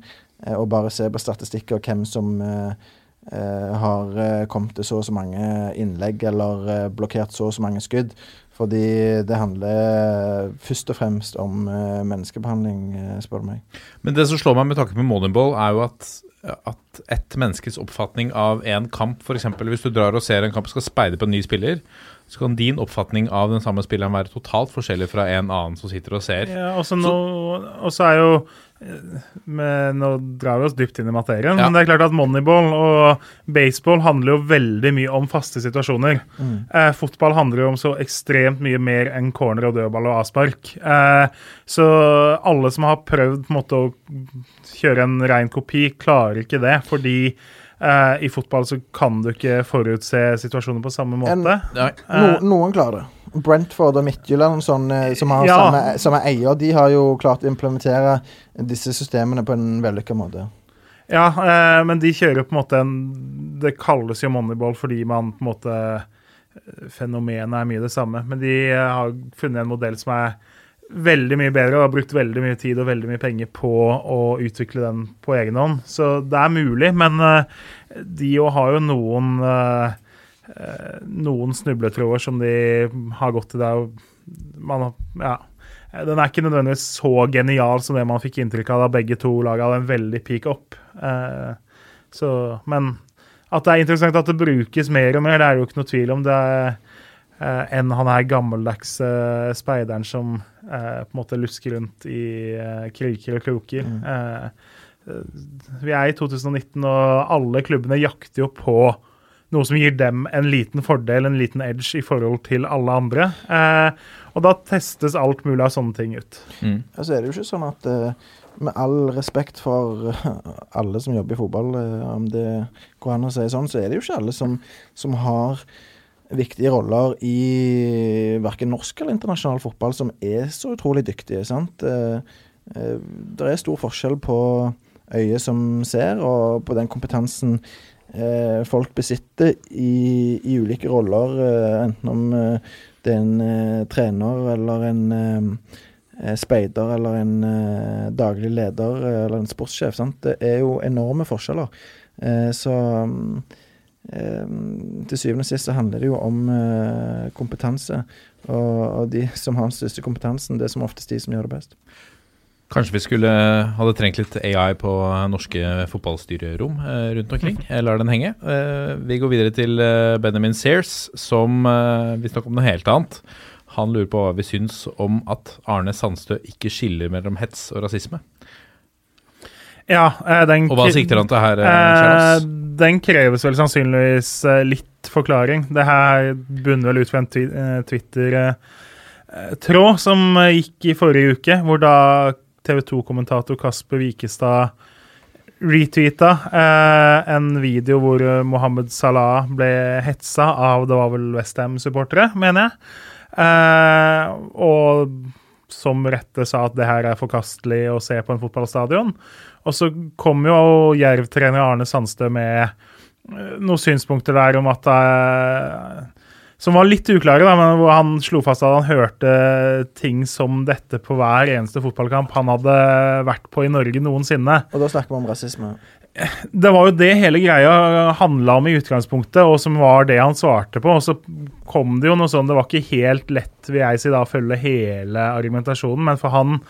eh, å bare se på statistikker og hvem som eh, eh, har kommet til så og så mange innlegg eller blokkert så og så mange skudd. Fordi det handler først og fremst om eh, menneskebehandling, eh, spør du meg. Men det som slår meg med tanke på Moneyball, er jo at, at ett menneskes oppfatning av en kamp, f.eks. hvis du drar og ser en kamp og skal speide på en ny spiller, så kan din oppfatning av den samme spilleren være totalt forskjellig fra en annen som sitter og ser. Ja, og så er jo eh, med, Nå drar vi oss dypt inn i materien, Ja. men det er klart at moneyball og baseball handler jo veldig mye om faste situasjoner. Eh, fotball handler jo om så ekstremt mye mer enn corner og dødball og avspark. Eh, så alle som har prøvd måte å kjøre en rein kopi, klarer ikke det, fordi eh, i fotball så kan du ikke forutse situasjoner på samme måte. En- No, noen klarer det. Brentford og Midtjylland sånn, eh, som har Ja. samme, samme eier, de har jo klart å implementere disse systemene på en vellykka måte. Ja, eh, men de kjører på en måte en Det kalles jo moneyball fordi man på en måte eh, Fenomenet er mye det samme, men de eh, har funnet en modell som er veldig mye bedre og har brukt veldig mye tid og veldig mye penger på å utvikle den på egen hånd. Så det er mulig, men eh, de òg har jo noen eh, eh, noen snubletråder som de har gått til der. Man, ja. Den er ikke nødvendigvis så genial som det man fikk inntrykk av da begge to laga en veldig peak opp. Så, men at det er interessant at det brukes mer og mer, det er jo ikke noe tvil om. det er enn han her gammeldagse speideren som eh, på en måte lusker rundt i eh, kriker og kroker. Mm. eh, vi er i 2019, og alle klubbene jakter jo på noe som gir dem en liten fordel, en liten edge, i forhold til alle andre. Eh, og da testes alt mulig av sånne ting ut. Mm. Ja, så er det jo ikke sånn at eh, med all respekt for eh, alle som jobber i fotball, eh, om det går an å si sånn, så er det jo ikke alle som, som har viktige roller i verken norsk eller internasjonal fotball som er så utrolig dyktige. sant? Eh, eh, det er stor forskjell på øyet som ser, og på den kompetansen eh, folk besitter i, i ulike roller, enten om det er en trener eller en speider eller en daglig leder eller en sportssjef. Sant? Det er jo enorme forskjeller. Så mm, til syvende og sist så handler det jo om eh, kompetanse. Og, de som har den største kompetansen, det er som oftest de som gjør det best. Kanskje vi skulle hadde trengt litt AI på norske fotballstyrerom eh, rundt omkring. Jeg lar den henge. Eh, vi går videre til Benjamin Sears, som vi snakker om noe helt annet. Han lurer på hva vi syns om at Arne Sandstø ikke skiller mellom hets og rasisme. Ja, eh, den Og hva sikter han til her? eh, Eh, den kreves vel sannsynligvis eh, litt forklaring. Det her bunner vel ut fra en Twitter-tråd som gikk i forrige uke, hvor da TV 2-kommentator Kasper Wikestad retweeta eh, en video hvor Mohammed Salah ble hetsa av det var vel Westham-supportere, mener jeg. Eh, og som rette sa at det her er forkastelig å se på en fotballstadion. Og så kom jo Jerv-trener Arne Sandstø med eh, noen synspunkter der om at eh, Som var litt uklare, da, men hvor han slo fast at han hørte ting som dette på hver eneste fotballkamp han hadde vært på i Norge noensinne. Og da snakker vi om rasisme. Det var jo det hele greia handla om i utgangspunktet, og som var det han svarte på. Og så kom det jo noe sånn Det var ikke helt lett, vil jeg si, da, å følge hele argumentasjonen, men for han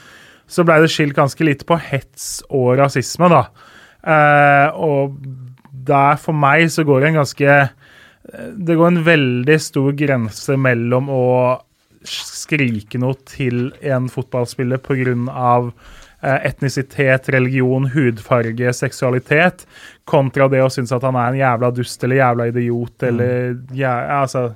så blei det skilt ganske litt på hets og rasisme, da. Eh, og der for meg så går det en ganske Det går en veldig stor grense mellom å skrike noe til en fotballspiller pga. Eh, etnisitet, religion, hudfarge, seksualitet, kontra det å synes at han er en jævla dust eller jævla idiot eller ja, altså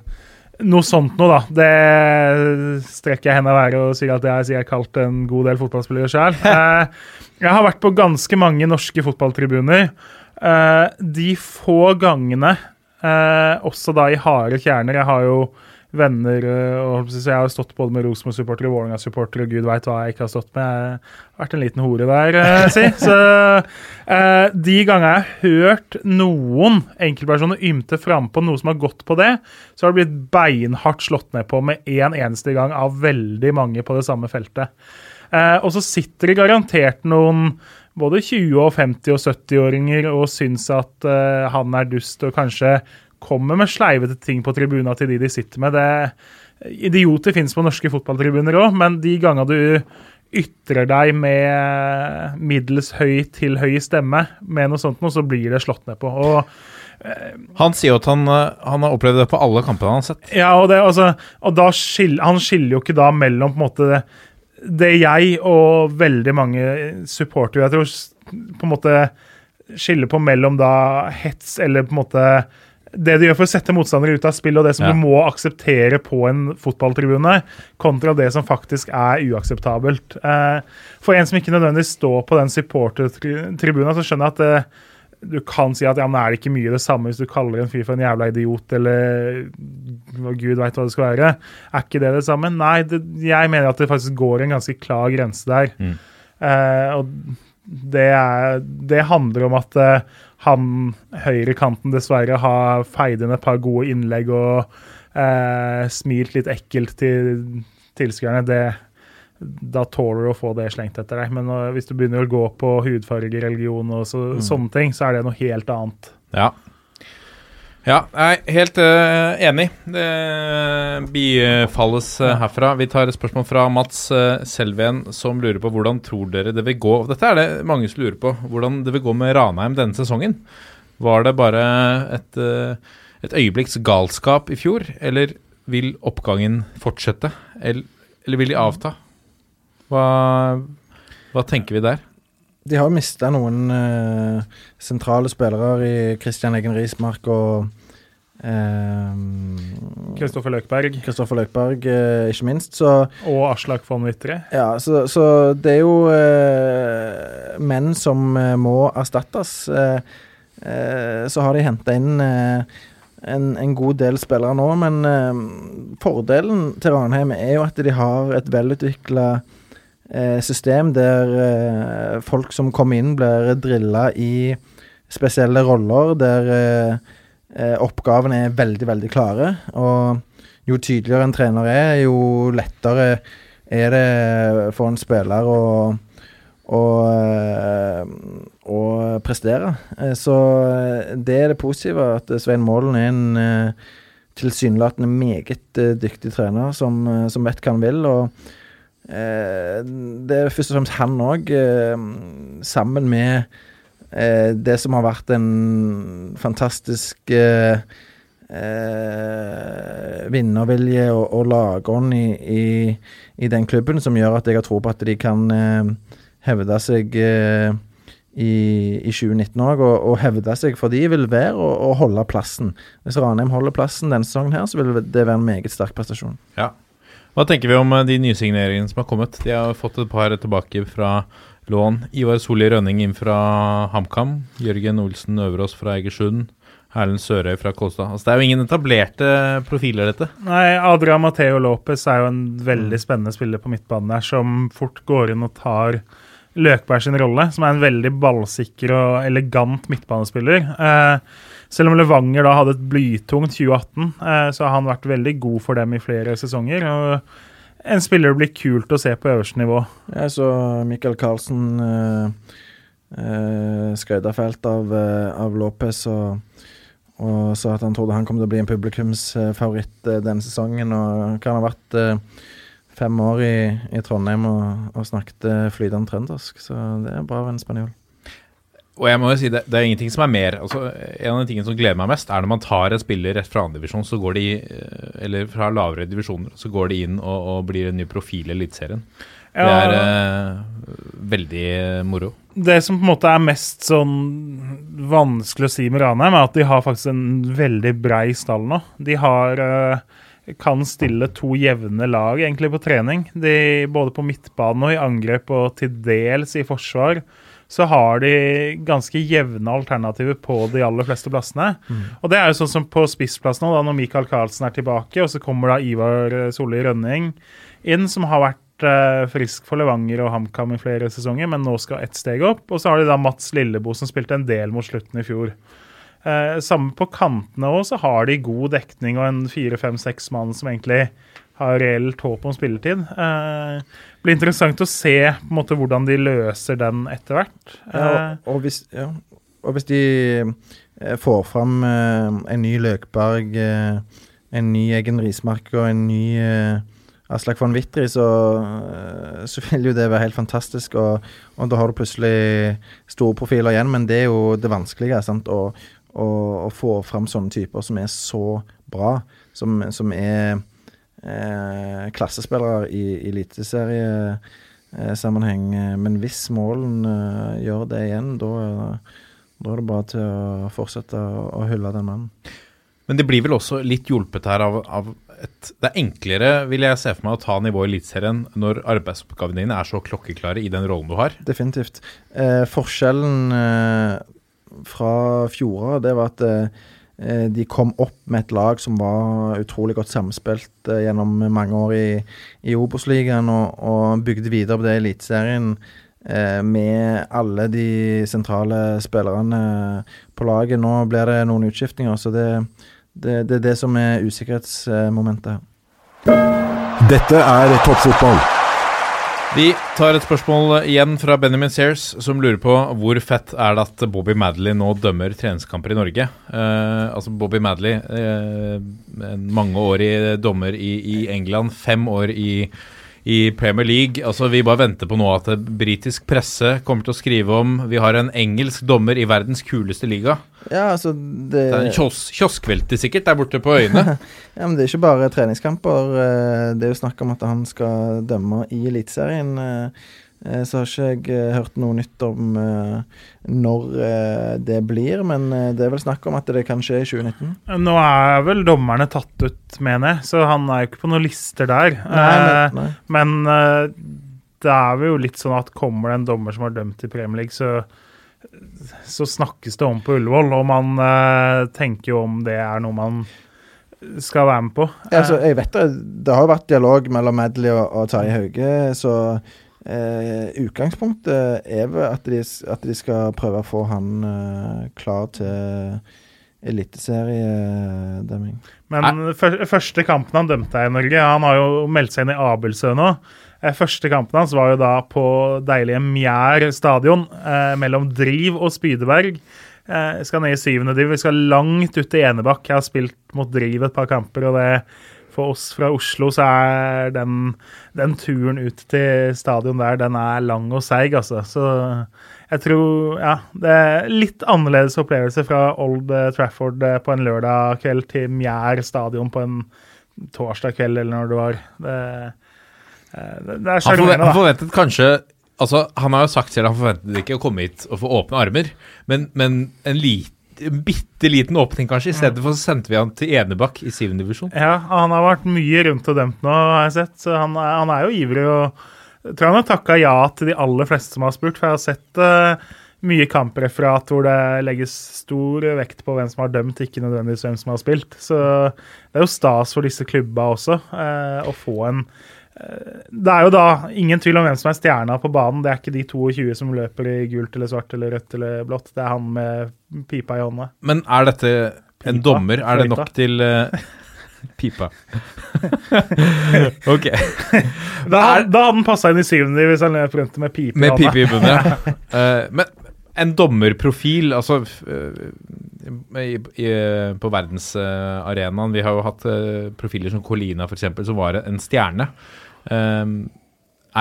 noe sånt noe, da. Det strekker jeg hendene i været og sier at jeg har sikkert kalt en god del fotballspillere sjøl. Jeg har vært på ganske mange norske fotballtribuner. Eh, De få gangene, eh, også da i harde kjerner Jeg har jo venner eh, og så Jeg har stått både med Rosenborg-supportere og Vålerenga-supportere, og gud veit hva jeg ikke har stått med. Jeg har vært en liten hore der, eh, si. Så eh, de gangene jeg har hørt noen enkeltpersoner ymte frampå noe som har gått på det, så har det blitt beinhardt slått ned på med én en eneste gang av veldig mange på det samme feltet. Eh, og så sitter det garantert noen både 20-, og 50- og 70-åringer og syns at eh, han er dust og kanskje kommer med sleivete ting på tribuna til de de sitter med. Det, idioter finnes på norske fotballtribuner òg, men de gangene du ytrer deg med middels høy til høy stemme med noe sånt, noe, så blir det slått ned på. Og, Han sier jo at han, eh, han har opplevd det på alle kampene han har sett. ja, og, det, altså, og da skil, han skiller jo ikke da mellom på en måte det, det jeg og veldig mange supportere jeg tror på en måte skiller på mellom da hets eller på en måte det du gjør for å sette motstandere ut av spill, og det som Ja. du må akseptere på en fotballtribune, kontra det som faktisk er uakseptabelt. Eh, for en som ikke nødvendigvis står på den supportertribunen, så skjønner jeg at det, du kan si at ja, men er det ikke mye det samme hvis du kaller en fyr for en jævla idiot, eller gud veit hva det skal være. Er ikke det det samme? Nei, det, jeg mener at det faktisk går en ganske klar grense der. Mm. Eh, og det, er, det handler om at eh, han høyrekanten dessverre har feid inn et par gode innlegg og eh, smilt litt ekkelt til tilskuerne. Det, da tåler du å få det slengt etter deg. Men når, hvis du begynner å gå på hudfarge, religion og så, sånne ting, så er det noe helt annet. Ja. Ja, jeg er helt uh, enig. Det bifalles uh, herfra. Vi tar et spørsmål fra Mats uh, Selven, som lurer på hvordan tror dere det vil gå Dette er det mange som lurer på. Hvordan det vil gå med Ranheim denne sesongen. Var det bare et, uh, et øyeblikks galskap i fjor, eller vil oppgangen fortsette? Eller, eller vil de avta? Hva, hva tenker vi der? De har mista noen eh, sentrale spillere i Christian Egen Rismark og eh, Kristoffer Løkberg Kristoffer Løkberg, eh, ikke minst. Så og Aslak von Witre. Ja, så, så det er jo eh, menn som eh, må erstattes. Eh, eh, så har de henta inn eh, en, en god del spillere nå, men fordelen til Ranheim er jo at de har et velutvikla eh, system der folk som kommer inn, blir drilla i spesielle roller, der eh, oppgavene er veldig, veldig klare. Og jo tydeligere en trener er, jo lettere er det for en spiller å, å, eh, å prestere. Eh, Så eh, det er det positive, at Svein Målen er en tilsynelatende meget dyktig trener som, som vet hva han vil. og Det er først og fremst han òg, sammen med eh, det som har vært en fantastisk eh, eh, vinnervilje og, og lagånd i, i, i den klubben, som gjør at jeg har tro på at de kan eh, hevde seg eh, i, i 2019 òg. Og, og hevde seg for de vil være å, å holde plassen. Hvis Ranheim holder plassen denne sesongen, her, så vil det være en meget sterk prestasjon. Hva tenker vi om de nysigneringene som har kommet? De har fått et par tilbake fra lån. Ivar Solli Rønning inn fra HamKam. Jørgen Olsen Øverås fra Egersund. Erlend Sørøy fra Kolstad. Altså, det er jo ingen etablerte profiler, dette. Nei, Adria Mateo Lopez er jo en veldig spennende spiller på midtbanen der, som fort går inn og tar Løkberg sin rolle, som er en veldig ballsikker og elegant midtbanespiller. Eh, selv om Levanger da hadde et blytungt 2018, eh, så har han vært veldig god for dem i flere sesonger. og En spiller det blir kult å se på øverste nivå. Jeg så Michael Carlsen eh, eh fælt av, eh, av Lopez og, og sa at han trodde han kom til å bli en publikumsfavoritt eh, denne sesongen. Og kan ha vært eh, fem år i, i Trondheim og, og snakket eh, flytende trøndersk, så det er bra av en spanjol. Og jeg må jo si det, det er ingenting som er mer altså, En av de tingene som gleder meg mest, er når man tar en spiller rett fra så går de eh, Eller fra lavere divisjoner, så går de inn og, og blir en ny profil i Eliteserien. Det er eh, veldig moro. Det som på en måte er mest sånn vanskelig å si med Ranheim, er at de har faktisk en veldig brei stall nå. De har eh, kan stille to jevne lag egentlig på trening. De, både på midtbane og i angrep og til dels i forsvar. Så har de ganske jevne alternativer på de aller fleste plassene. Og det er jo sånn som på spissplassen nå, da, når Michael Carlsen er tilbake, og så kommer da Ivar eh, Solli Rønning inn, som har vært eh, frisk for Levanger og HamKam i flere sesonger, men nå skal ett steg opp. Og så har de da Mats Lillebo, som spilte en del mot slutten i fjor. Eh, samme på kantene òg, så har de god dekning og en fire-fem-seks mann som egentlig har reelt håp om spilletid. Eh, det blir interessant å se på en måte hvordan de løser den etter hvert. Eh, og, og, hvis, ja. og hvis de eh, får fram eh, en ny Løkberg, eh, en ny Egen Rismark og en ny eh, Aslak von Wittry, så, så vil jo det være helt fantastisk. Og, og da har du plutselig store profiler igjen, men det er jo det vanskelige. Sant? Å, å, å få fram sånne typer som er så bra, som, som er klassespillere i eliteseriesammenheng. Eh, Men hvis Målen eh, gjør det igjen, da, da er det bare til å fortsette å hylle den mannen. Men det blir vel også litt hjulpet her av, av et Det er enklere, vil jeg se for meg, å ta nivået i Eliteserien når arbeidsoppgavene dine er så klokkeklare i den rollen du har. Definitivt. Eh, forskjellen eh, fra fjoråret, det var at eh, de kom opp med et lag som var utrolig godt samspilt eh, gjennom mange år i, i Obos-ligaen, og, og bygde videre på det i Eliteserien. Eh, med alle de sentrale spillerne på laget. Nå blir det noen utskiftninger, så det, det, det er det som er usikkerhetsmomentet. Dette er toppfotball. Vi tar et spørsmål igjen fra Benjamin Sears, som lurer på hvor fett er det at Bobby Madley nå dømmer treningskamper i Norge. Uh, altså Bobby Madley, mange år mangeårig dommer i, i England, fem år i, i Premier League. Altså Vi bare venter på nå at britisk presse kommer til å skrive om Vi har en engelsk dommer i verdens kuleste liga. Ja, altså det, Det er en kios kioskvelte sikkert der borte på øyene. Ja, men Det er ikke bare treningskamper. eh, Det er jo snakk om at han skal dømme i Eliteserien. Eh, Så har ikke jeg eh, hørt noe nytt om eh, når det blir, men det er vel snakk om at det kan skje i 2019. Nå er vel dommerne tatt ut, mener jeg, så han er jo ikke på noen lister der. Nei, nei, men, nei. Men det er jo litt sånn at kommer det en dommer som har dømt i Premier League, så, så snakkes det om på Ullevål, og man tenker jo om det er noe man skal være med på. Ja, altså, jeg vet det, det har jo vært dialog mellom Medley og, og Terje Hauge, så eh, utgangspunktet er vel at de, at de skal prøve å få han eh, klar til eliteseriedømming. Men for, første kampen han dømte i Norge Han har jo meldt seg inn i Abelsø nå. Eh, Første kampen hans var jo da på deilige Mjær stadion eh, mellom Driv og Spydeberg. Eh, skal ned i syvende div. Vi skal langt ut til Enebakk. Jeg har spilt mot Driv et par kamper, og det for oss fra Oslo så er den, den turen ut til stadion der, den er lang og seig, altså. Så jeg tror Ja, det er litt annerledes opplevelse fra Old Trafford eh, på en lørdag kveld til Mjær stadion på en torsdag kveld, eller når det var. Det, eh, det, det er sjarmerende, da. han forventet kanskje Altså, Han har jo sagt selv han forventet ikke å komme hit og få åpne armer, men, men en, lit, en bitte liten åpning, kanskje. I stedet for så sendte vi han til Enebakk i 7. divisjon. Ja, han har vært mye rundt og dømt nå, har jeg sett. Så han han er jo ivrig. og jeg tror han har takka ja til de aller fleste som har spurt. For jeg har sett uh, mye kampreferat hvor det legges stor vekt på hvem som har dømt, ikke nødvendigvis hvem som har spilt. Så det er jo stas for disse klubba også uh, å få en Det er jo da ingen tvil om hvem som er stjerna på banen. Det er ikke de 22 som løper i gult eller svart eller rødt eller blått. Det er han med pipa i hånda. Men er dette en Pipa? dommer? Er det nok til uh, Pipa. ok. Da, da hadde han passa inn i syvende hvis han løp rundt med pipe i Med hånda. pipe i bunnen, ja. Eh, men en dommerprofil, altså eh, i, i, På verdensarenaen Vi har jo hatt profiler som Colina, f.eks., som var en stjerne. Eh,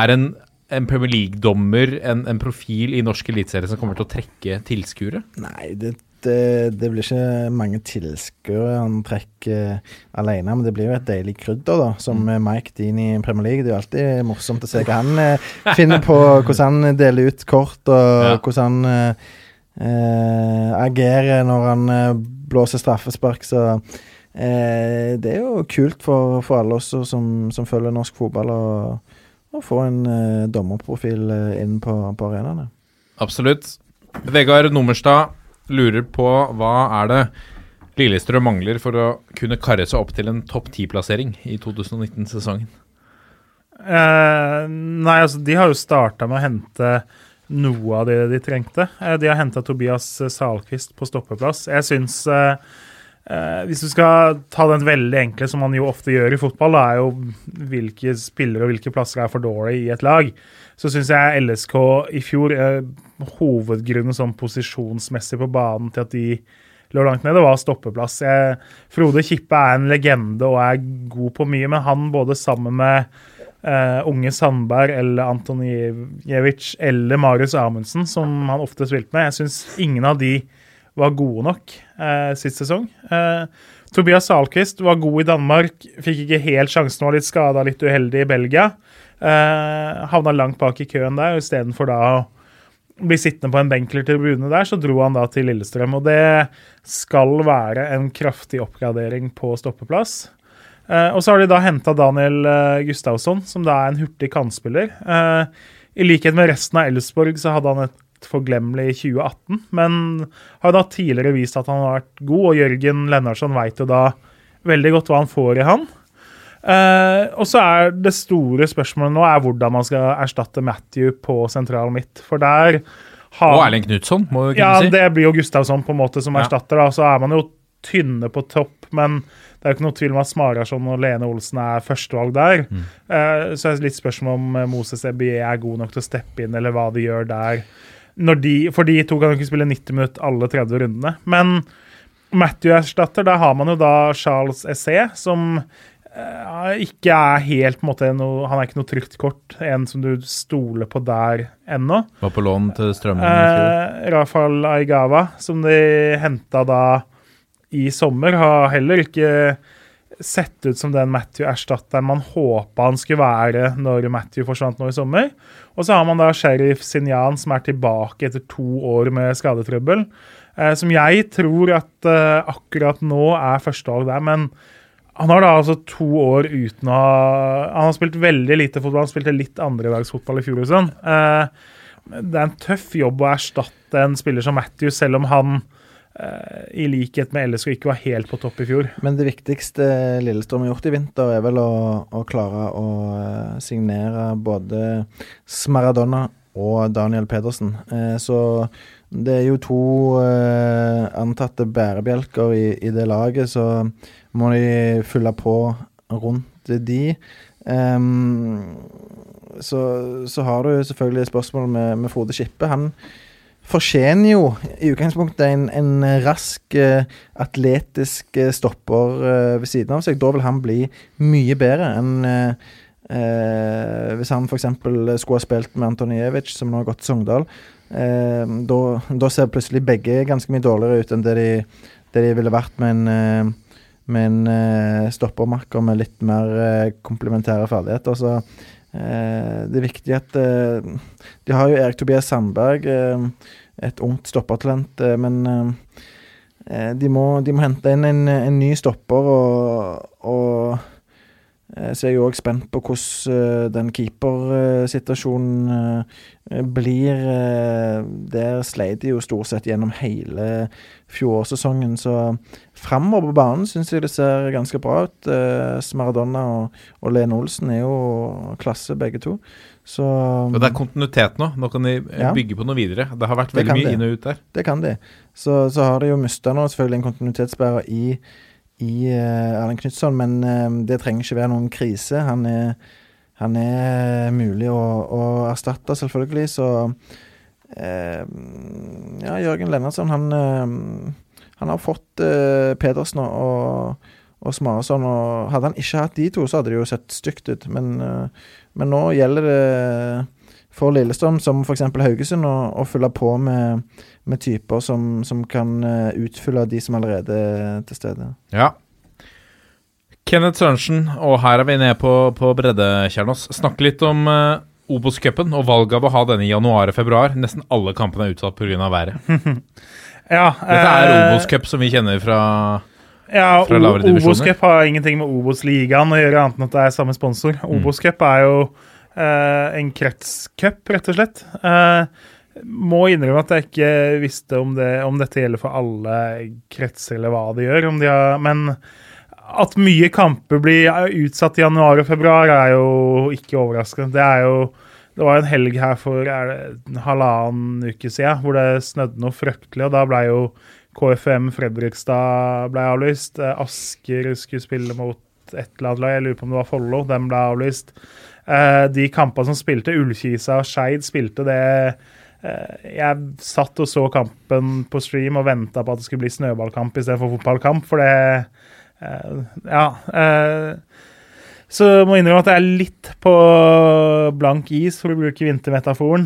er en, en Premier League-dommer en, en profil i norsk eliteserie som kommer til å trekke tilskuere? Nei, det, det, det blir ikke mange tilskuere han trekker alene, men det blir jo et deilig krydder, da. Som Mm. Mike Dean i Premier League. Det er jo alltid morsomt å se hva han eh, finner på, hvordan han deler ut kort, og Ja. hvordan han eh, eh, agerer når han eh, blåser straffespark. Så eh, det er jo kult for, for alle oss som, som følger norsk fotball, å få en eh, dommerprofil eh, inn på, på arenaene. Absolutt. Vegard Nummerstad lurer på hva er det Lillestrøm mangler for å kunne karre seg opp til en topp ti-plassering i 2019-sesongen? Eh, nei, altså, de har jo starta med å hente noe av det de trengte. Eh, de har henta Tobias Salquist på stoppeplass. Jeg syns eh, eh, Hvis du skal ta den veldig enkle, som man jo ofte gjør i fotball, da, er jo hvilke spillere og hvilke plasser er for dårlig i et lag, så syns jeg LSK i fjor eh, Hovedgrunnen sånn posisjonsmessig på banen til at de lå langt nede, var stoppeplass. Jeg, Frode Kippe er en legende og er god på mye, men han både sammen med eh, unge Sandberg eller Antonijevic eller Marius Amundsen, som han ofte spilte med, jeg syns ingen av de var gode nok eh, sist sesong. Eh, Tobias Salquist var god i Danmark, fikk ikke helt sjansen, var litt skada, litt uheldig i Belgia. Eh, havna langt bak i køen der, og istedenfor da å bli sittende på en benk eller tribune der, så dro han da til Lillestrøm. Og det skal være en kraftig oppgradering på stoppeplass. Eh, og så har de da henta Daniel eh, Gustavsson, som da er en hurtig kantspiller. Eh, I likhet med resten av Elfsborg så hadde han et forglemmelig 2018, men har da tidligere vist at han har vært god, og Jørgen Lennartson veit jo da veldig godt hva han får i han. Uh, og så er det store spørsmålet nå er hvordan man skal erstatte Matthew på sentral midt. For der har Og Erling Knutson, må du kunne Ja, si. det blir jo Gustavsson på en måte som Ja. erstatter. da, Så er man jo tynne på topp, men det er jo ikke noe tvil om at Smarason og Lene Olsen er førstevalg der. Mm. Uh, så er det litt spørsmål om eh, Moses Ebie er god nok til å steppe inn, eller hva de gjør der. De, for de to kan jo ikke spille 90 minutter alle 30 rundene. Men Matthew erstatter, da har man jo da Charles Essé, som eh, ikke er helt på en måte noe, Han er ikke noe trygt kort, en som du stoler på der ennå. Var på lån til Strømmen i fjor. Eh, Rafael Aigawa, som de henta da i sommer, har heller ikke sett ut som den Matthew-erstatteren man håpa han skulle være når Matthew forsvant nå i sommer. Og så har man da Sheriff Sinjan, som er tilbake etter to år med skadetrøbbel. Eh, som jeg tror at eh, akkurat nå er førstevalg der, men han har da altså to år uten å ha Han har spilt veldig lite fotball, han spilte litt andredagsfotball i fjor og sånn. Eh, det er en tøff jobb å erstatte en spiller som Matthew, selv om han i likhet med LSK ikke var helt på topp i fjor. Men det viktigste Lillestrøm har gjort i vinter, er vel å, å klare å eh, signere både Smaradonna og Daniel Pedersen. Eh, så det er jo to eh, antatte bærebjelker i, i det laget, så må de fylle på rundt de. Um, så, så har du selvfølgelig spørsmål med, med Frode Skippe. Han fortjener jo i utgangspunktet en, en rask, eh, atletisk eh, stopper eh, ved siden av seg. Da vil han bli mye bedre enn eh, hvis han f.eks. skulle ha spilt med Antonijevic, som nå har gått Sogndal. Eh, da, ser plutselig begge ganske mye dårligere ut enn det de, det de ville vært med en med en stoppermakker med litt mer komplementære ferdigheter. Så det er viktig at eh, De har jo Erik Tobias Sandberg, eh, et ungt stoppertalent, eh, men eh, eh, de, må, de må hente inn en, en ny stopper, og, og eh, jeg er jo òg spent på hvordan eh, den keepersituasjonen eh, blir. Der sleit de jo stort sett gjennom hele fjorårssesongen, så framover på banen syns jeg det ser ganske bra ut. Smaradonna og, og Lene Olsen er jo klasse, begge to. Så Og det er kontinuitet nå. Nå kan de Ja. bygge på noe videre. Det har vært veldig mye de. inn og ut der. det kan de. Så, så har de jo mista nå selvfølgelig en kontinuitetsbærer i, i eh, Erlend Knutson, men eh, det trenger ikke være noen krise. Han er, han er mulig å, å erstatte, selvfølgelig, så eh, Ja, Jørgen Lennartson, han, eh, han har fått eh, Pedersen og, og, Smarason, og hadde han ikke hatt de to, så hadde det jo sett stygt ut, men, eh, men nå gjelder det for Lillestrøm, som f.eks. Haugesund, å, å fylle på med, med typer som, som kan eh, utfylle de som allerede er til stede. Ja. Kenneth Sørensen, og her er vi nede på, på bredde, Kjernås. Snakke litt om uh, Obos-cupen og valget av å ha denne i januar og februar. Nesten alle kampene er utsatt pga. været. Ja, Dette er eh, Obos-cup som vi kjenner fra Ja, fra lavere divisjoner. Obos-cup har ingenting med Obos-ligaen å gjøre, annet enn at det er samme sponsor. Mm. Obos-cup er jo eh, en kretscup, rett og slett. Eh, må innrømme at jeg ikke visste om, det, om dette gjelder for alle kretser, eller hva de gjør. De har, men at mye kamper blir utsatt i januar og februar, er jo ikke overraskende. Det er jo det var en helg her for er det, en halvannen uke siden hvor det snødde noe fryktelig, og da ble jo KFM Fredrikstad ble avlyst. Eh, Asker skulle spille mot et eller annet lag, jeg lurer på om det var Follo, den ble avlyst. Eh, de kampene som spilte, Ullkisa og Skeid spilte det eh, Jeg satt og så kampen på stream og venta på at det skulle bli snøballkamp istedenfor fotballkamp, for det eh, Ja. Så jeg må innrømme at jeg er litt på blank is, for å bruke vintermetaforen,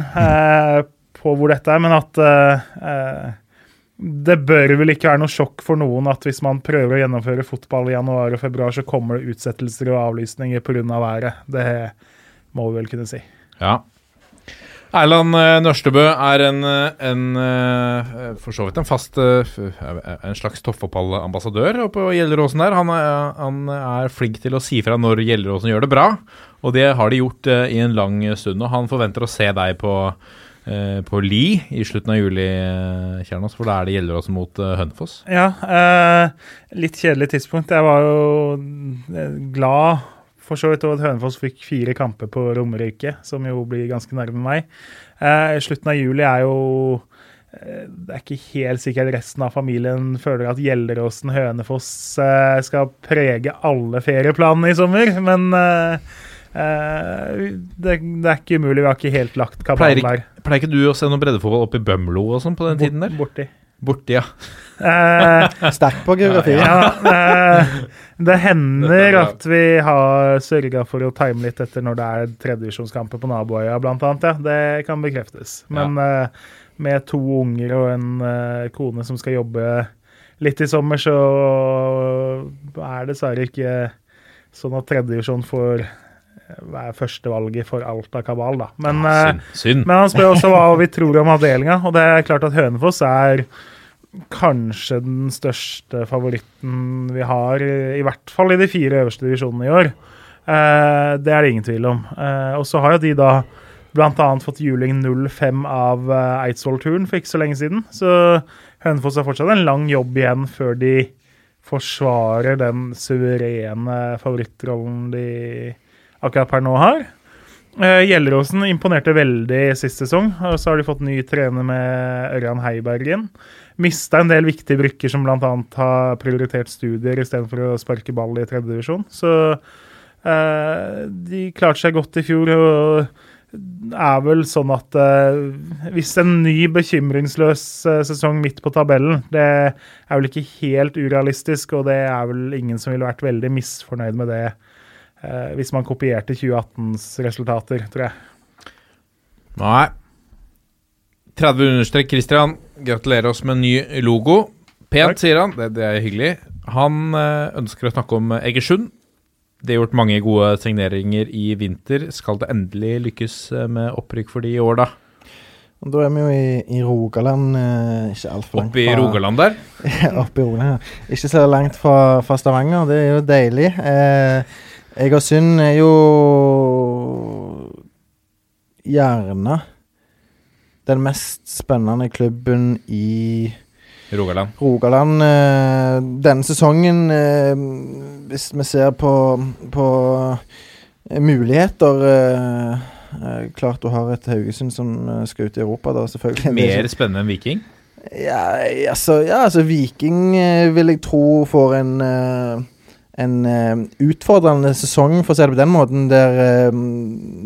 på hvor dette er. Men at det bør vel ikke være noe sjokk for noen at hvis man prøver å gjennomføre fotball i januar og februar, så kommer det utsettelser og avlysninger pga. Av været. Det må vi vel kunne si. Ja. Erland eh, Nørstebø er en, eh, en eh, for så vidt en fast En slags toppfotballambassadør på Gjelleråsen der. Han er, han er flink til å si fra når Gjelleråsen gjør det bra, og det har de gjort i en lang stund. Og han forventer å se deg på, på Li i slutten av juli, Kjernos, for da er det Gjelleråsen mot Hønefoss. Ja, eh, litt kjedelig tidspunkt. Jeg var jo glad for så vidt og at Hønefoss fikk fire kamper på Romerike, som jo blir ganske nærme meg. Eh, slutten av juli er jo eh, Det er ikke helt sikkert resten av familien føler at Gjelleråsen-Hønefoss eh, skal prege alle ferieplanene i sommer, men eh, eh, det, det er ikke umulig. Vi har ikke helt lagt kabalen der. pleier ikke du å se noe breddefotball oppe i Bømlo og sånn på den tiden der? Borti. Borti, ja. Eh, Sterk på geografi. Ja, eh, det hender er at vi har sørga for å time litt etter når det er tredjevisjonskamper på naboøya, annet. Ja. Det kan bekreftes. Men eh, med to unger og en eh, kone som skal jobbe litt i sommer, så er det dessverre ikke sånn at tredjevisjon får eh, være førstevalget for Alta kabal, da. Men ja, Synd. Synd. men han spør også hva vi tror om avdelinga, og det er klart at Hønefoss er kanskje den største favoritten vi har, i hvert fall i de fire øverste divisjonene i år. Eh, det er det ingen tvil om. Eh, og så har jo de da bl.a. fått juling 05 av eh, Eidsvoll-turen for ikke så lenge siden. Så Hønefoss har fortsatt en lang jobb igjen før de forsvarer den suverene favorittrollen de akkurat per nå har. Uh, Gjelleråsen imponerte veldig sist sesong, og så har de fått ny trener med Ørjan Heibergen. Mista en del viktige brikker som bl.a. har prioritert studier istedenfor å sparke ball i tredjedivisjon. Så eh, de klarte seg godt i fjor, og er vel sånn at eh, hvis en ny bekymringsløs eh, sesong midt på tabellen, det er vel ikke helt urealistisk, og det er vel ingen som ville vært veldig misfornøyd med det eh, hvis man kopierte 2018s resultater, tror jeg. Nei. 30 understrek Christian. Gratulerer oss med en ny logo. Pent, sier han. Det, det er hyggelig. Han eh, ønsker å snakke om Egersund. Det er gjort mange gode signeringer i vinter. Skal det endelig lykkes eh, med opprykk for de i år, da? Da er vi jo i, i Rogaland, eh, ikke altfor langt Oppe i Rogaland der? Oppe i Rogaland, ja. Ikke så langt fra, fra Stavanger. Det er jo deilig. Eh, Egersund er jo gjerne den mest spennende klubben i Rogaland. Rogaland eh, denne sesongen. Eh, hvis vi ser på, på eh, muligheter Klart du har et Haugesund som skal ut i Europa, da, selvfølgelig. Er Mer spennende enn Viking? ja, altså, ja, altså Viking vil jeg tro får en en uh, utfordrende sesong, for å si det på den måten, der uh,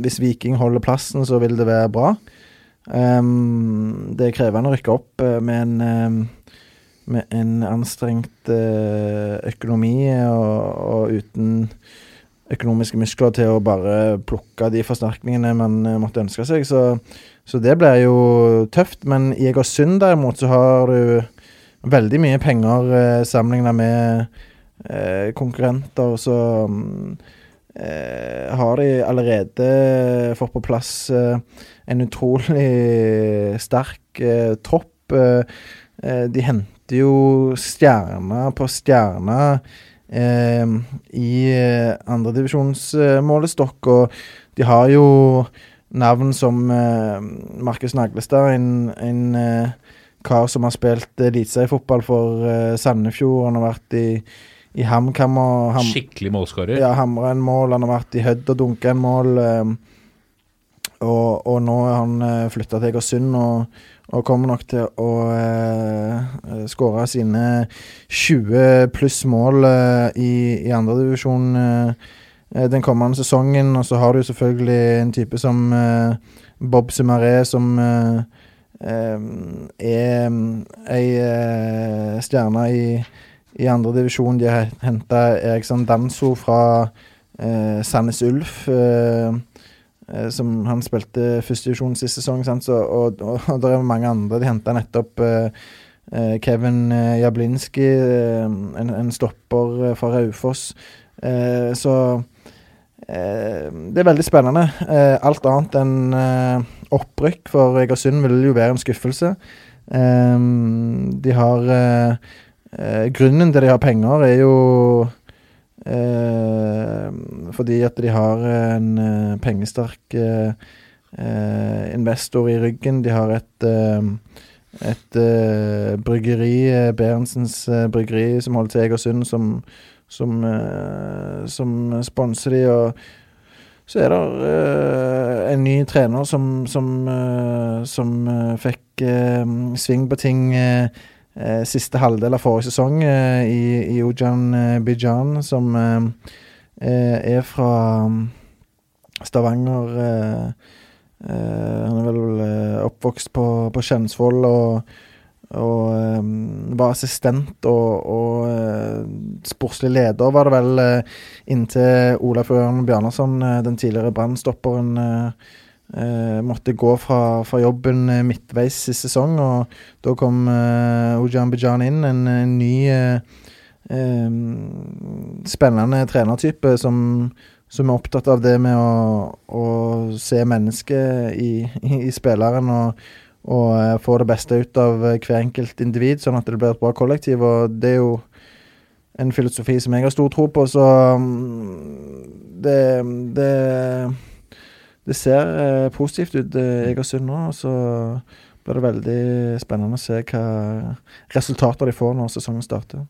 hvis Viking holder plassen, så vil det være bra. Um, det er krevende å rykke opp uh, med en med en anstrengt økonomi og, og uten økonomiske muskler til å bare plukke de forsterkningene man måtte ønske seg. Så, så det blir jo tøft. Men i Egersund derimot så har du veldig mye penger eh, sammenligna med eh, konkurrenter. Så eh, har de allerede fått på plass eh, en utrolig sterk eh, tropp. Eh, de henter jo stjerne på stjerne eh, i andredivisjonsmålestokk, og de har jo navn som eh, Markus Naglestad, en, en eh, kar som har spilt eliteseriefotball for eh, Sandefjord. Han har vært i, i HamKam og ham, Skikkelig målskårer. ja, hamra en mål. Han har vært i Hødd og dunka en mål. Eh, og, og nå er han eh, flytta til Egersund og, og kommer nok til å eh, skåre sine 20 pluss mål eh, i, i andredivisjon eh, den kommende sesongen. Og så har du selvfølgelig en type som eh, Bob Sumaré, som eh, eh, er ei eh, stjerne i, i andredivisjon. De har henta Eriksson Danso fra eh, Sandnes Ulf. Eh, eh, som han spilte førstedivisjon sist sesong, sant? Så, og, og, og det er mange andre. De henta nettopp eh, eh, Kevin eh, Jablinski, en, en stopper fra Raufoss. Så det er veldig spennende. Alt annet enn opprykk for Egersund vil jo være en skuffelse. De har eh, Grunnen til de har penger, er jo eh, fordi at de har en eh, pengesterk eh, eh, investor i ryggen. De har et et bryggeri, Berentsens bryggeri, som holder til i Egersund, som, som, som sponser de, og så er det uh, en ny trener som, som, uh, som uh, fikk sving på ting eh, eh, siste halvdel av forrige sesong eh, i, i Ujan eh, Bijan, som eh, eh, er fra mm, Stavanger. Eh, eh, han er vel eh, oppvokst på, på Kjensvoll og, og eh, var assistent og, og eh, sportslig leder, var det vel, eh, inntil Olaf Ørn Bjarnason, eh, den tidligere brannstopperen, eh, eh, måtte gå fra, fra jobben eh, midtveis i sesong. Og da kom uh, Ujan Bijan inn, en, en ny eh, eh, spennende trenertype som, som er opptatt av det med å, å se mennesket i, i, i spilleren og, og eh, få det beste ut av eh, hver enkelt individ, sånn at det blir et bra kollektiv. Og det er jo en filosofi som jeg har stor tro på, så mm, det, det det ser eh, positivt ut i Egersund nå, og så blir det veldig spennende å se hva resultater de får når sesongen starter.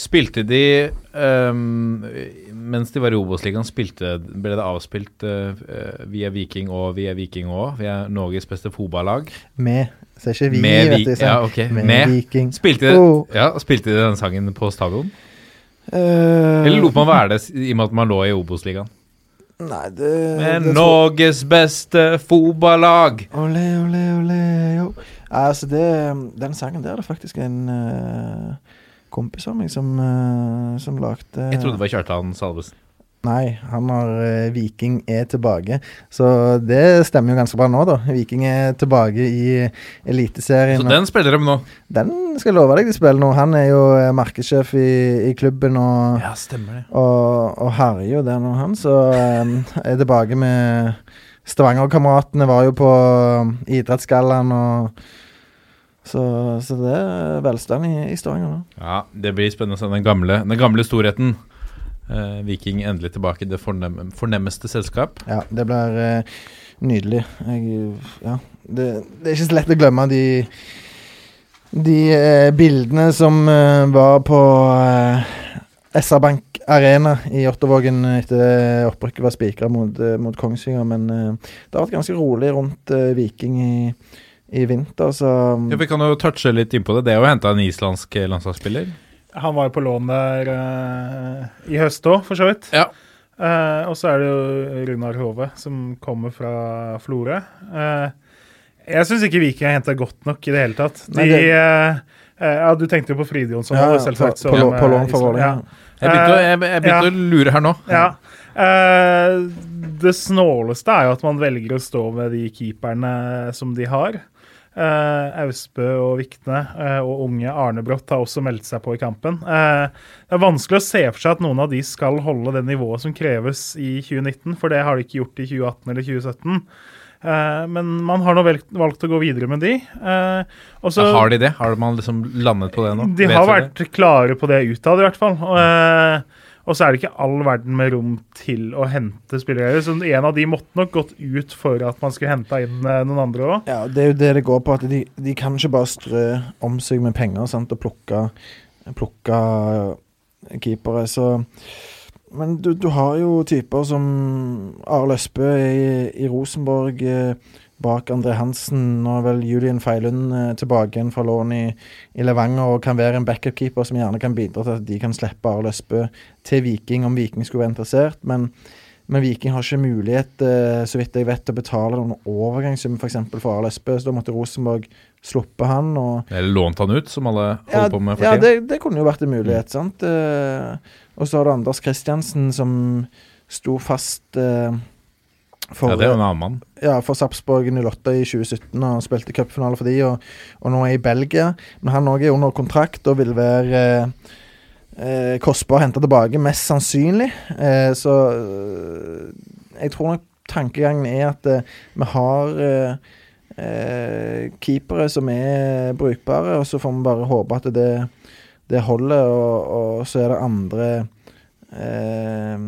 Spilte de um, Mens de var i Obos-ligaen, ble det avspilt uh, eh, via Viking og via Viking òg? Via Norges beste fotballag? Med. Så ikke vi, Med vet du. sånn. ja, okay. Med, Med. Viking. Spilte, de- Oh. ja, spilte de den sangen på stadion? Uh, Eller lot man være det i og med at man lå i Obos-ligaen? Nei, det, Med det Norges beste fotballag! Ole, ole, ole, jo. Altså, det, den sangen der er det faktisk en uh, kompis av meg som, uh, som lagde Jeg trodde det var Kjartan Salvesen. Nei, han har uh, Viking er tilbake. Så det stemmer jo ganske bra nå, da. Viking er tilbake i Eliteserien. Så den spiller de nå? Den skal jeg love deg de spiller nå. Han er jo eh, markedssjef i, i klubben og, Ja, stemmer det. og, og herjer jo der nå, han. Så um, er tilbake med Stavanger-kameratene var jo på Idrettsgallaen og så, så det er velstand i, i Stavanger nå. Ja, det blir spennende å se den gamle, den gamle storheten. Eh, Viking endelig tilbake i det fornem, fornemmeste selskap. Ja, det blir eh, nydelig. Jeg, ja, det, det er ikke så lett å glemme de de eh, bildene som eh, var på eh, SR-Bank Arena i Ottervågen etter opprykket var spikra mot, eh, mot Kongsvinger. Men det har vært ganske rolig rundt Viking i, i vinter, så Ja, Vi kan jo touche litt innpå det. Det er jo henta en islandsk landslagsspiller. Han var jo på lån der uh, i høst òg, for så vidt. Ja. Uh, og så er det jo Runar Hove, som kommer fra Florø. Uh, jeg syns ikke Viking har henta godt nok i det hele tatt. De, Nei, det- ja, du tenkte jo på Fride Jonsson, ja, ja, på, selvsagt. på, lå- på lån for Island- Vålerenga. Jeg begynte, å, jeg, jeg begynte Ja. å lure her nå. Ja. Eh, det snåleste er jo at man velger å stå med de keeperne som de har. Eh, Austbø og Vikne eh, og unge Arne Brått har også meldt seg på i kampen. Eh, det er vanskelig å se for seg at noen av de skal holde det nivået som kreves i 2019, for det har de ikke gjort i 2018 eller 2017. Eh, men man har nå valgt, å gå videre med de. Også, Har de det? Har man liksom landet på det nå? de har vært klare på det utad, i hvert fall. Og, Og så er det ikke all verden med rom til å hente spillere. Så en av de måtte nok gått ut for at man skulle henta inn eh, noen andre òg. Ja, det er jo det det går på. at De, de kan ikke bare strø om seg med penger sant, og plukke, plukke keepere. Så Men du, du har jo typer som Arild Østbø i, i Rosenborg. Bak André Hansen. Nå er vel Julian Feilund eh, tilbake igjen fra lån i, i Levanger og kan være en backup-keeper som gjerne kan bidra til at de kan slippe Arild Østbø til Viking om Viking skulle være interessert. Men, men Viking har ikke mulighet, eh, så vidt jeg vet, til å betale noen overgangssum f.eks. For, for Arild Østbø, så da måtte Rosenborg sluppe han. og Eller lånt han ut, som alle holder ja, på med for ja tiden. det, det kunne jo vært en mulighet, sant. Eh, og så har du Anders Kristiansen som sto fast eh, for, Ja, det er jo en annen mann. ja, for Sarpsborg 08 i 2017 og spilte cupfinale for de, og, og nå er i Belgia. Men han òg er under kontrakt og vil være eh, eh, kostbar å hente tilbake, mest sannsynlig. Eh, så eh, jeg tror nok tankegangen er at eh, vi har eh, keepere som er brukbare, og så får vi bare håpe at det, det holder, og, og så er det andre eh,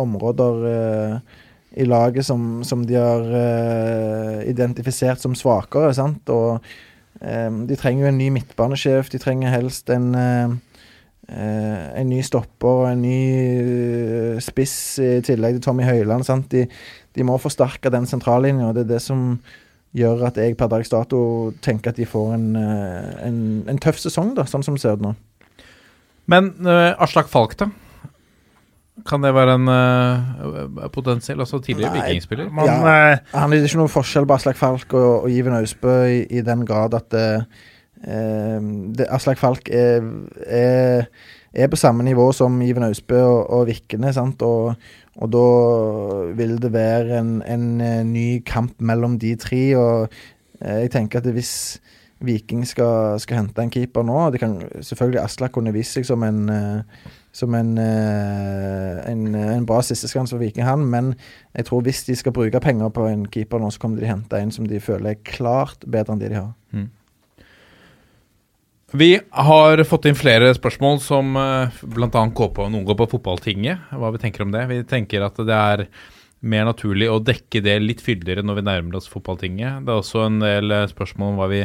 områder i laget som, som de har uh, identifisert som svakere. sant? Og um, de trenger jo en ny midtbanesjef. De trenger helst en uh, Uh, en ny stopper en ny uh, spiss i tillegg til Tommy Høiland. De, de må forsterke den sentrallinja. Det er det som gjør at jeg per dags dato tenker at de får en, uh, en, en tøff sesong, da, sånn som det ser ut nå. Men Aslak Falk, da? Kan det være en uh, potensiell, altså tidligere vikingspiller? Man, Ja. eh, Han er ikke noe forskjell på Aslak Falk og, og Iven Austbø i, i den grad at eh, eh, det, Aslak Falk er, er, er på samme nivå som Iven Austbø og, og Vikne, sant? Og, og da vil det være en, en ny kamp mellom de tre. Og jeg tenker at hvis Viking skal, skal hente en keeper nå det kan, Selvfølgelig Aslak kunne vist seg som en eh, som en, eh, en, en bra sisteskans for Viking. Men jeg tror hvis de skal bruke penger på en keeper nå, så kommer de til å hente en som de føler er klart bedre enn de de har. Vi har fått inn flere spørsmål som uh, bl.a. går på noen går på fotballtinget. Hva vi tenker om det. Vi tenker at det er mer naturlig å dekke det litt fyldigere når vi nærmer oss fotballtinget. Det er også en del eh, spørsmål om hva vi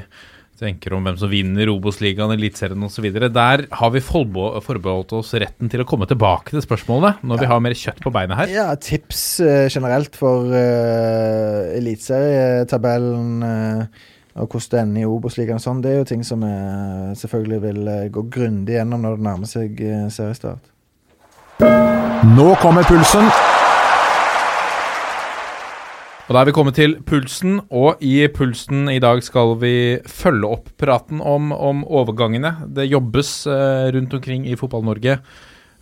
tenker om hvem som vinner Obos-ligaen, Eliteserien osv. Der har vi forbeholdt oss retten til å komme tilbake til spørsmålene når vi har mer kjøtt på beinet her. Ja, tips eh, generelt for uh, eliteserietabellen uh, og hvordan det ender i Obos-ligaen og sånn, det er jo ting som vi selvfølgelig vil gå grundig gjennom når det nærmer seg seriestart. Nå kommer pulsen. Og da er vi kommet til pulsen, og i pulsen i dag skal vi følge opp praten om, om overgangene. Det jobbes eh, rundt omkring i Fotball-Norge.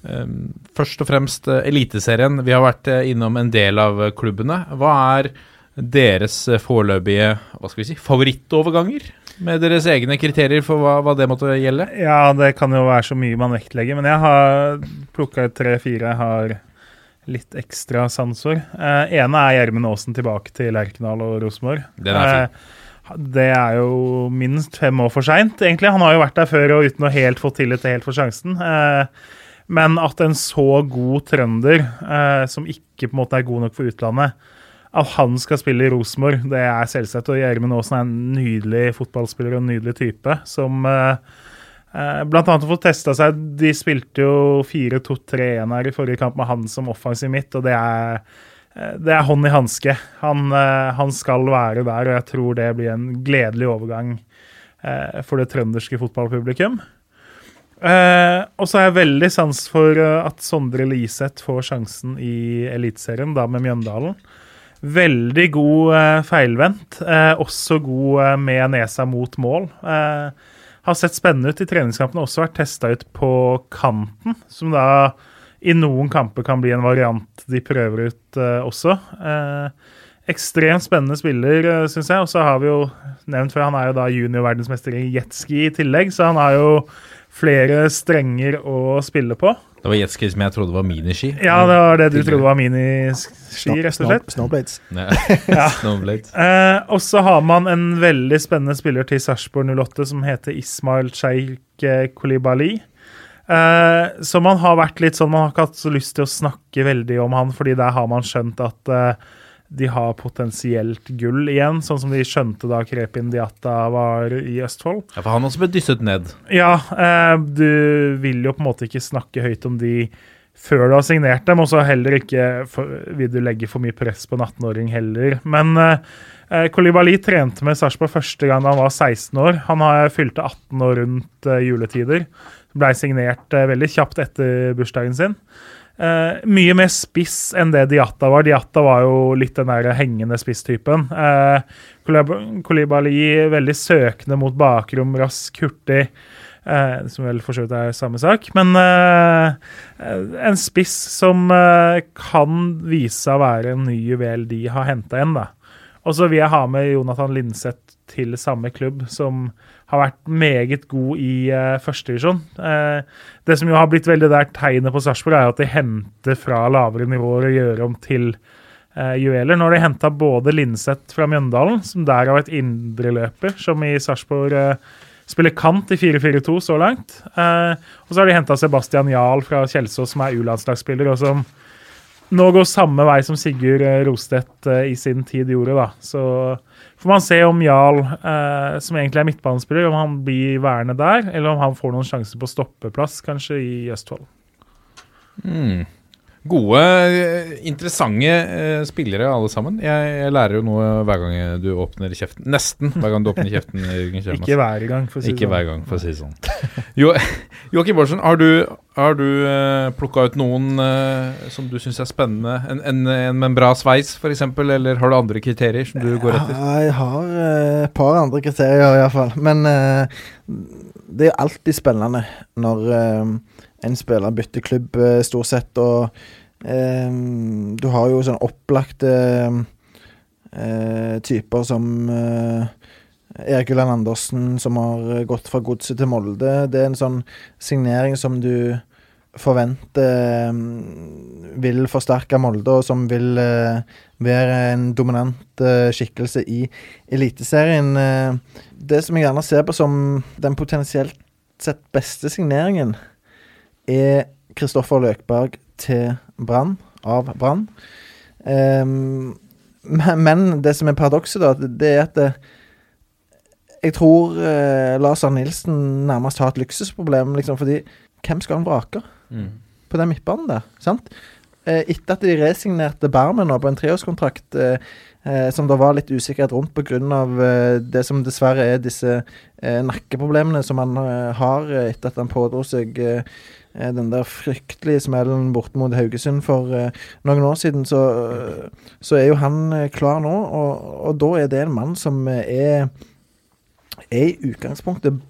Eh, først og fremst eh, Eliteserien. Vi har vært eh, innom en del av eh, klubbene. Hva er deres eh, foreløpige hva skal vi si, favorittoverganger? Med deres egne kriterier for hva, hva det måtte gjelde? Ja, det kan jo være så mye man vektlegger, men jeg har plukka ut tre-fire jeg har litt ekstra sansord. Eh, ene er Gjermund Aasen tilbake til Lerkendal og Rosenborg. Eh, det er jo minst fem år for seint, egentlig. Han har jo vært der før og uten å helt få tillit til helt for sjansen. Eh, men at en så god trønder, eh, som ikke på en måte er god nok for utlandet, at han skal spille i Rosenborg, det er selvsagt. Og Gjermund Aasen er en nydelig fotballspiller og en nydelig type som eh, blant annet å fått testa seg. De spilte jo 4-2-3-1 her i forrige kamp med han som offensiv midt, og det er, eh, det er hånd i hanske. Han, eh, han skal være der, og jeg tror det blir en gledelig overgang eh, for det trønderske fotballpublikum. Eh, og så har jeg veldig sans for eh, at Sondre Liseth får sjansen i Eliteserien, da med Mjøndalen. Veldig god eh, feilvendt. Eh, også god eh, med nesa mot mål. Eh, har sett spennende ut i treningskampene. Også vært testa ut på kanten, som da i noen kamper kan bli en variant de prøver ut eh, også. Eh, ekstremt spennende spiller, uh, syns jeg. Og så har vi jo nevnt før, han er jo da junior-verdensmester i jetski i tillegg, så han har jo flere strenger å spille på. Det var jetski som jeg trodde var miniski. Ja, det var det du trodde var miniski, rett og slett. Snowblades. Ja. Ja. Eh, og så har man en veldig spennende spiller til Sarpsborg 08 som heter Ismail Sheikh Kolibali. Eh, så man har vært litt sånn, man har ikke hatt så lyst til å snakke veldig om han, fordi der har man skjønt at eh, de har potensielt gull igjen, sånn som de skjønte da Krepin Diatta var i Østfold. Ja, For han også ble dysset ned. Ja, eh, du vil jo på en måte ikke snakke høyt om de før du har signert dem, og så heller ikke for, vil du legge for mye press på en 18-åring heller. Men eh, Kolibali trente med Sarpsborg første gang da han var 16 år. Han har fylte 18 år rundt eh, juletider. Blei signert eh, veldig kjapt etter bursdagen sin. Eh, mye mer spiss enn det Diatta var. Diatta var jo litt den der hengende spisstypen. Eh, Kolibali veldig søkende mot bakrom, rask, hurtig. Eh, som vel for så vidt er samme sak. Men eh, en spiss som kan vise seg å være en ny juvel de har henta igjen, da. Og så vil jeg ha med Jonathan Linseth til samme klubb, som har vært meget god i uh, førstedivisjon. Uh, det som jo har blitt veldig der tegnet på Sarpsborg, er at de henter fra lavere nivåer og gjør om til uh, juveler. Har de henta både Linseth fra Mjøndalen, som der har vært indreløper, som i Sarpsborg uh, spiller kant i 4-4-2 så langt. og så har de henta Sebastian Jahl fra Kjelsås, som er U-landslagsspiller, og som nå går samme vei som Sigurd eh, Rostedt eh, i sin tid gjorde. da. Så får man se om Jarl, eh, som egentlig er midtbanespiller, om han blir værende der, eller om han får noen sjanser på stoppeplass, kanskje, i Østfold. Mm. Gode, eh, interessante eh, spillere alle sammen. Jeg, jeg lærer jo noe hver gang du åpner kjeften. Nesten hver gang du åpner kjeften. Ikke hver gang, for å si det Ikke sånn. hver gang, for å si det sånn. Jo, Joakim Borsen, har du, har du uh, plukka ut noen eh, som du syns er spennende? En, en, en med en bra sveis, f.eks., eller har du andre kriterier som du går etter? Ja, jeg har eh, et par andre kriterier, iallfall. Men eh, det er alltid spennende når eh, en spiller bytter klubb, eh, stort sett. Og eh, du har jo sånn opplagte eh, typer som eh, Erik Ulland Andersen, som har gått fra Godset til Molde. Det er en sånn signering som du forventer eh, vil forsterke Molde, og som vil eh, være en dominant eh, skikkelse i Eliteserien. Eh, det som jeg gjerne ser på som den potensielt sett beste signeringen, er Kristoffer Løkberg til Brann, av Brann. Um, men, det som er paradokset, da, det er at det, jeg tror eh, Lars Arne Nilsen nærmest har et luksusproblem, liksom, fordi hvem skal han vrake Mm. på den midtbanen der? sant? Eh, etter at de resignerte Bermen nå på en treårskontrakt eh, eh, som det var litt usikkerhet rundt pga. Eh, det som dessverre er disse eh, nakkeproblemene som han eh, har eh, etter at han pådro seg eh, eh, den der fryktelige smellen bort mot Haugesund for eh, noen år siden, så, eh, så er jo han eh, klar nå. Og, og da er det en mann som eh, er, er i utgangspunktet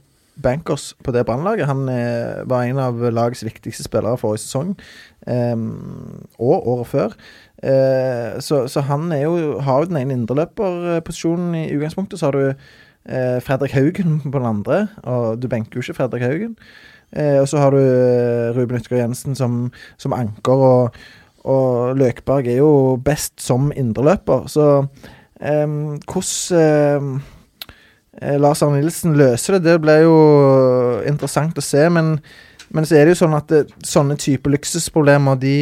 bankers på det brannlaget. Han eh, var en av lagets viktigste spillere forrige sesong, um, og året før. Eh, så, så han er jo, har jo den ene indreløperposisjonen i utgangspunktet. Så har du eh, Fredrik Haugen på den andre, og du benker jo ikke Fredrik Haugen. Eh, og så har du eh, Ruben Yttergård Jensen som, som anker, og, og Løkberg er jo best som indreløper. Så eh, hvordan eh, Lars Arne Nilsen løser det, det ble jo interessant å se. Men, men så er det jo sånn at det, sånne type luksusproblemer, de,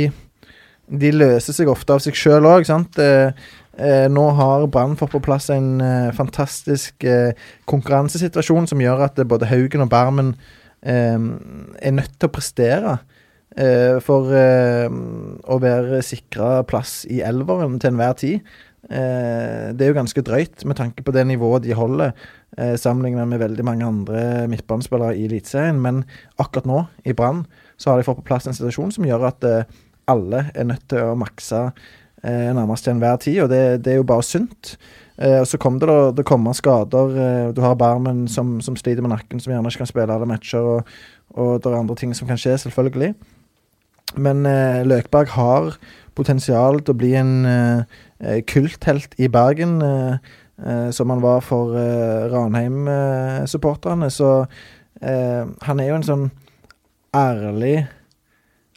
de løser seg ofte av seg sjøl òg. Eh, eh, nå har Brann fått på plass en eh, fantastisk eh, konkurransesituasjon som gjør at eh, både Haugen og Barmen eh, er nødt til å prestere. eh, for eh, å være sikra plass i elveren til enhver tid. Eh, det er jo ganske drøyt med tanke på det nivået de holder, sammenlignet med veldig mange andre midtbanespillere i Eliteserien. Men akkurat nå, i Brann, så har de fått på plass en situasjon som gjør at alle er nødt til å makse nærmest til enhver tid, og det, det er jo bare sunt. Eh, så kommer det da, det kommer skader. Eh, du har Barmen som, som sliter med nakken, som gjerne ikke kan spille alle matcher, og, og det er andre ting som kan skje, selvfølgelig. Men eh, Løkberg har potensial til å bli en eh, kulthelt i Bergen, eh, eh, som han var for Ranheim-supporterne. Så han er jo en sånn ærlig,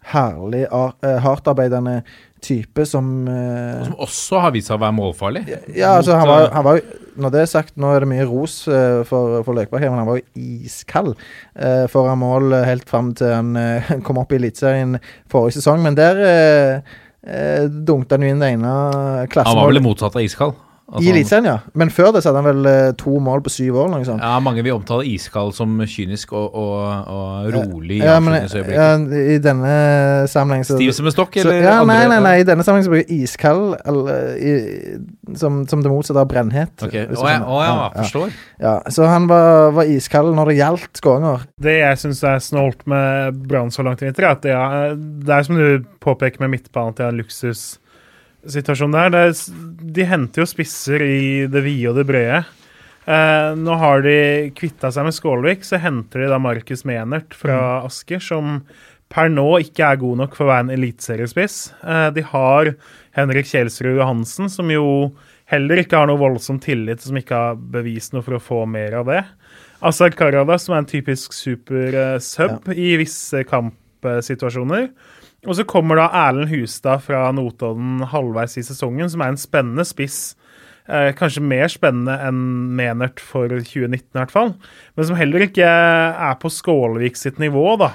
herlig, ar- hardtarbeidende type som eh, Og som også har vist seg å være målfarlig. ja, altså, han var, eh, han var når det er sagt, nå er det mye ros eh, for, for Løkberg men han var jo iskald uh, foran mål eh, helt fram til han uh, kom opp i Eliteserien forrige sesong. Men der uh, uh, dunket han jo inn det ene Han var vel motsatt av iskald. I Altså, Eliteserien, ja. Men før det så hadde han vel eh, to mål på syv år, sånt. ja, mange vil omtale iskald som kynisk og, og, og rolig. i Ja, men ja, i denne sammenheng så Stiv som en stokk, så, eller? ja, andre- nei, nei, nei, i denne sammenheng så bruker jeg iskald eller, i, som, som det motsatte av brennhet. Ok, hvis du Å ja, å, ja, Ja, ja. forstår. Ja, så han var, var iskald når det gjaldt skåringer. Det jeg syns er snålt med Brann så langt i vinter, er at det er, det er som du påpeker med midtbanen, at en luksus... en luksussituasjon der. Det de henter jo spisser i det vide og det brede. Eh, nå har de kvitta seg med Skålvik, så henter de da Markus Menert fra Asker, som per nå ikke er god nok for å være en eliteseriespiss. Eh, de har Henrik Kjelsrud Johansen, som jo heller ikke har noe voldsom tillit, som ikke har bevist noe for å få mer av det. Azar Karadas, som er en typisk super-sub i visse kampsituasjoner. Og så kommer da Erlend Hustad fra Notodden halvveis i sesongen, som er en spennende spiss. Eh, kanskje mer spennende enn Menert for 2019 i hvert fall. Men som heller ikke er på Skålevik sitt nivå, da.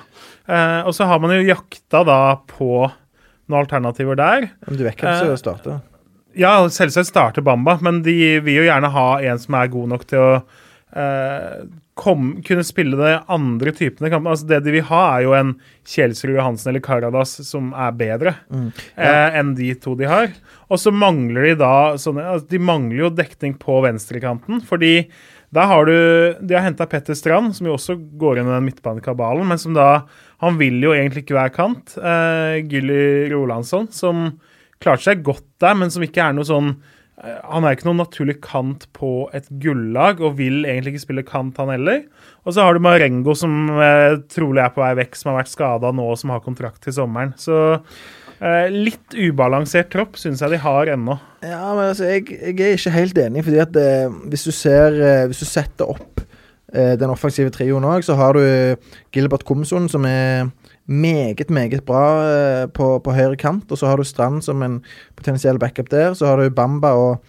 Eh, og så har man jo jakta da på noen alternativer der. Men du vet hvem Eh, starter? Ja, selvsagt starter Bamba, men de vil jo gjerne ha en som er god nok til å eh, kom, kunne spille de andre typene kamper. Altså det de vil ha, er jo en Kjelsrud Johansen eller Karadas som er bedre eh, enn de to de har. Og så mangler de da sånne altså De mangler jo dekning på venstrekanten, fordi der har du De har henta Petter Strand, som jo også går inn i den midtbanekabalen, men som da Han vil jo egentlig ikke være kant. Eh, Gylly Rolandsson, som klarte seg godt der, men som ikke er noe sånn eh, Han er ikke noen naturlig kant på et gullag, og vil egentlig ikke spille kant, han heller. Og så har du Marengo, som eh, trolig er på vei vekk, som har vært skada nå, og som har kontrakt til sommeren. Så eh, litt ubalansert tropp syns jeg de har ennå. Ja, men altså, jeg, jeg er ikke helt enig, fordi at eh, hvis du ser eh, Hvis du setter opp eh, den offensive trioen òg, så har du eh, Gilbert Komson, som er meget, meget bra eh, på, på høyre kant. Og så har du Strand som en potensiell backup der. Så har du Bamba og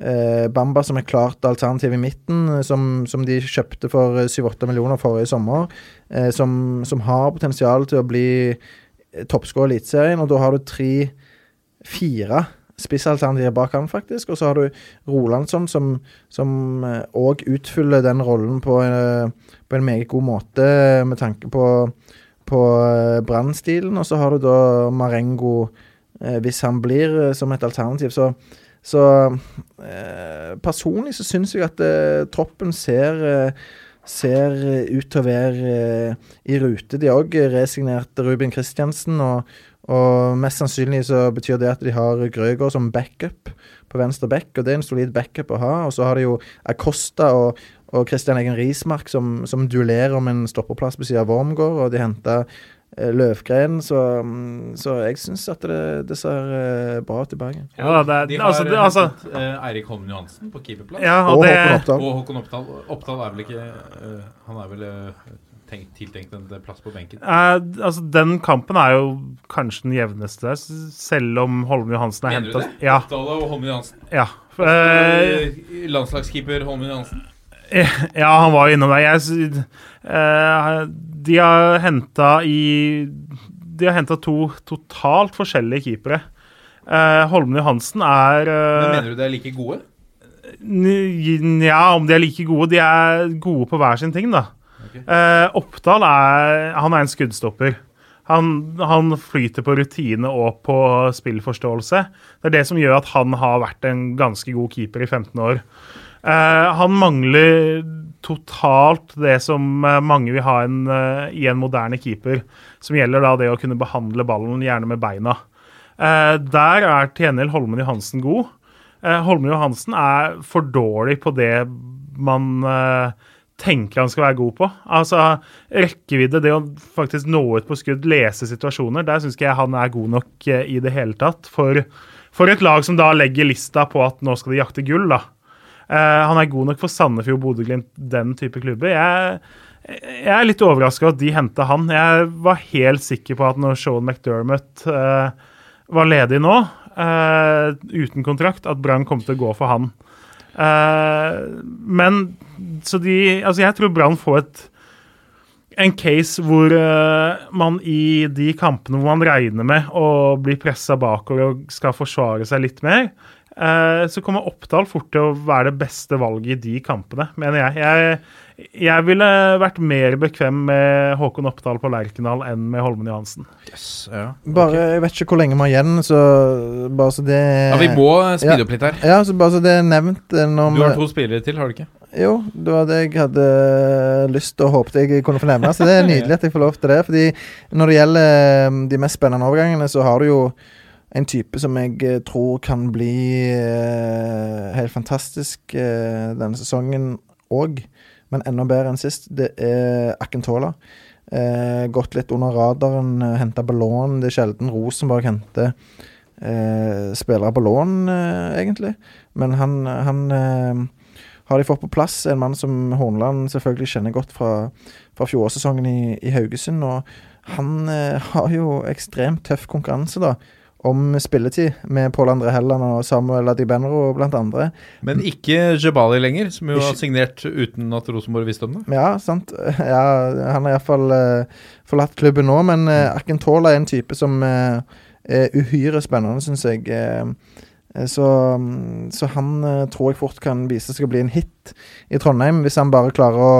eh, Bamba som er klart alternativ i midten, eh, som, som de kjøpte for eh, 7-8 millioner forrige sommer. Eh, som, som har potensial til å bli eh, toppskårer i Eliteserien. Og da har du tre-fire spissalternativer bak han, faktisk. Og så har du Rolandsson, som som òg utfyller den rollen på, en, på en meget god måte, med tanke på, på eh, Brann-stilen. Og så har du da Marengo, eh, hvis han blir, eh, som et alternativ. Så, så personlig så syns jeg at troppen ser ser ut til å være i rute. De har òg resignert Ruben Kristiansen, og, og mest sannsynlig så betyr det at de har Grøgaard som backup på venstre back, og det er en solid backup å ha. Og så har de jo Acosta og, og Christian Egen Rismark som, som duellerer om en stoppeplass på siden av Wormgård, og de henta eh, Løvgren, så, mm, så jeg syns at det, det ser eh, bra ut i Bergen. Ja, det De har altså, det, altså, hentet, eh, Eirik Holmen Johansen på keeperplass. ja, Og og det, Håkon Oppdal. Og Håkon Oppdal. Oppdal er vel ikke uh, Han er vel uh, tenkt, tiltenkt en plass på benken. Eh, altså, den kampen er jo kanskje den jevneste, selv om Holmen Johansen er Mener du det? Ja. Oppdal og Holmen Johansen. ja. Eh, Eh, landslagskeeper Holmen Johansen. ja, han var jo innom der. Jeg, eh, de har henta i De har henta to totalt forskjellige keepere. Uh, Holmen Johansen er Men uh, mener du de er like gode? Nja, om de er like gode. De er gode på hver sin ting, da. Okay. Eh, Oppdal er, han er en skuddstopper. Han, han flyter på rutine og på spillforståelse. Det er det som gjør at han har vært en ganske god keeper i 15 år. Eh, han mangler totalt det som eh, mange vil ha en, eh, i en moderne keeper. Som gjelder da det å kunne behandle ballen, gjerne med beina. Der er til gjengjeld Holmen Johansen god. Holmen Johansen er for dårlig på det man tenker han skal være god på. Altså rekkevidde, det å faktisk nå ut på skudd, lese situasjoner, der syns ikke jeg han er god nok i det hele tatt. For, for et lag som da legger lista på at nå skal de jakte gull, da. Eh, han er god nok for Sandefjord, Bodø-Glimt, den type klubber. Jeg, jeg er litt overraska at de henta han. Jeg var helt sikker på at når Sean McDermott eh, var ledig nå, eh, uten kontrakt, at Brann kom til å gå for han. Men så de Altså, jeg tror Brann får et en case hvor uh, man i de kampene hvor man regner med å bli pressa bakover og skal forsvare seg litt mer, så kommer Oppdal fort til å være det beste valget i de kampene, mener jeg. Jeg, jeg ville vært mer bekvem med Håkon Oppdal på Lerkendal enn med Holmen Johansen. Yes, ja. Bare, Jeg vet ikke hvor lenge vi har igjen, så bare så det ja, vi må speede opp litt her. Ja, så bare så det er nevnt eh, når Du har to spillere til, har du ikke? Jo, det var det jeg hadde lyst og håpet jeg kunne få nevne. Så det er nydelig at jeg får lov til det. Fordi når det gjelder eh, de mest spennende overgangene, så har du jo en type som jeg eh, tror kan bli eh, helt fantastisk eh, denne sesongen òg, men enda bedre enn sist. Det er Akentola. Eh, gått litt under radaren, henta på lån. Det er sjelden Rosenborg henter eh, spillere på lån, eh, egentlig. Men han, han har de fått på plass en mann som Hornland selvfølgelig kjenner godt fra, fra fjorårssesongen i, i Haugesund. Og han har jo ekstremt tøff konkurranse, da. Om spilletid med Pål André Helland og Samuel Adibenro blant andre. Men ikke Jebali lenger, som jo har signert uten at Rosenborg visste om det. Ja, sant. Ja, han har iallfall uh, forlatt klubben nå, men uh, Akentola er en type som uh, er uhyre spennende, syns jeg. Eh, eh, så, um, så han uh, tror jeg fort kan vise seg å bli en hit i Trondheim, hvis han bare klarer å,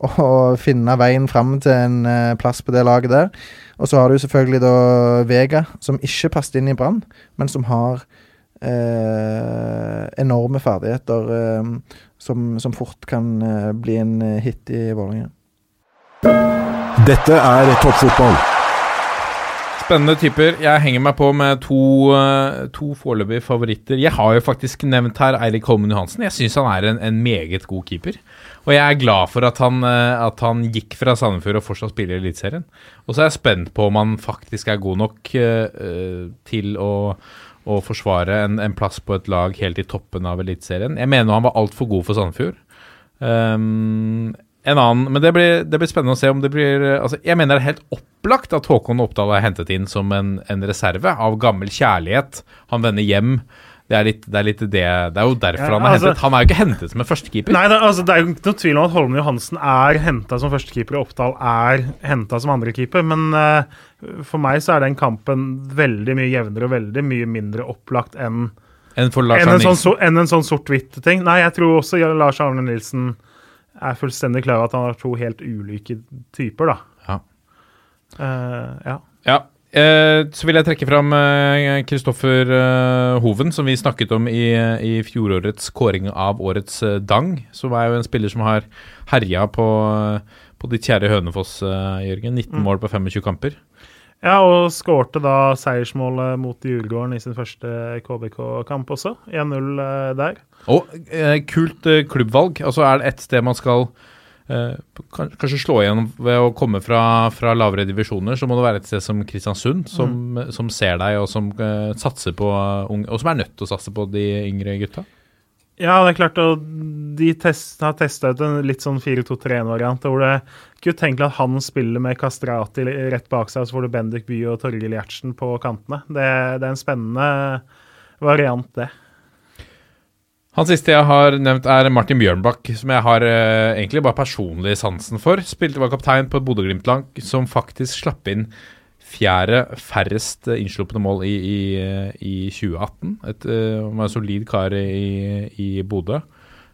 å finne veien fram til en eh, plass på det laget der. Og så har du selvfølgelig da Vega, som ikke passet inn i Brann, men som har eh, enorme ferdigheter eh, som, som fort kan eh, bli en hit i Vålerenga. Dette er toppfotball. Spennende typer. Jeg henger meg på med to, eh, to foreløpige favoritter. Jeg har jo faktisk nevnt her Eirik Holmen Johansen. Jeg syns han er en, en meget god keeper. Og jeg er glad for at han, eh, at han gikk fra Sandefjord og fortsatt spiller i Eliteserien. Og så er jeg spent på om han faktisk er god nok eh, til å, å forsvare en, en plass på et lag helt i toppen av Eliteserien. Jeg mener han var altfor god for Sandefjord. Um, en annen, men det blir, det blir spennende å se om det blir altså Jeg mener det er helt opplagt at Håkon Oppdal er hentet inn som en, en reserve av gammel kjærlighet. Han vender hjem. Det er, litt, det, er litt det Det er jo derfor Ja, han er altså- hentet. Han er jo ikke hentet som en førstekeeper. Nei, det, altså, det er jo ikke noe tvil om at Holmen Johansen er henta som førstekeeper, og Oppdal er henta som andrekeeper. Men uh, for meg så er den kampen veldig mye jevnere og veldig mye mindre opplagt enn Enn Lars enn en sånn, en sånn sort-hvitt-ting. Nei, jeg tror også Lars Arne Nilsen er fullstendig klar over at han har to helt ulike typer, da. Ja. Uh, ja. Ja. Eh, så vil jeg trekke fram Kristoffer Hoven, som vi snakket om i, i fjorårets kåring av årets eh, Dang. Som er jo en spiller som har herja på, på ditt kjære Hønefoss, eh, Jørgen. 19 Mm. mål på 25 kamper. ja, og skårte da seiersmålet mot Djurgården i sin første KBK-kamp også. 1-0 eh, der. Og eh, kult eh, klubbvalg. Altså Er det ett sted man skal eh, kanskje slå igjennom ved å komme fra, fra lavere divisjoner, så må det være et sted som Kristiansund, som, som ser deg, og som uh, satser på unge, og som er nødt til å satse på de yngre gutta. Ja, det er klart, og de test, har testa ut en litt sånn 4-2-3-1-variant, hvor det ikke utenkelig at han spiller med Kastrati rett bak seg, og så får du Bendik Bye og Torgill Gjertsen på kantene. Det, det er en spennende variant, det. Han siste jeg har nevnt, er Martin Bjørnbakk, som jeg har eh, egentlig bare personlig sansen for. Spilte var kaptein på et Bodø-Glimt-lag som faktisk slapp inn fjerde færrest eh, innslupne mål i, i, eh, i 2018. Et, uh, var en solid kar i, i Bodø.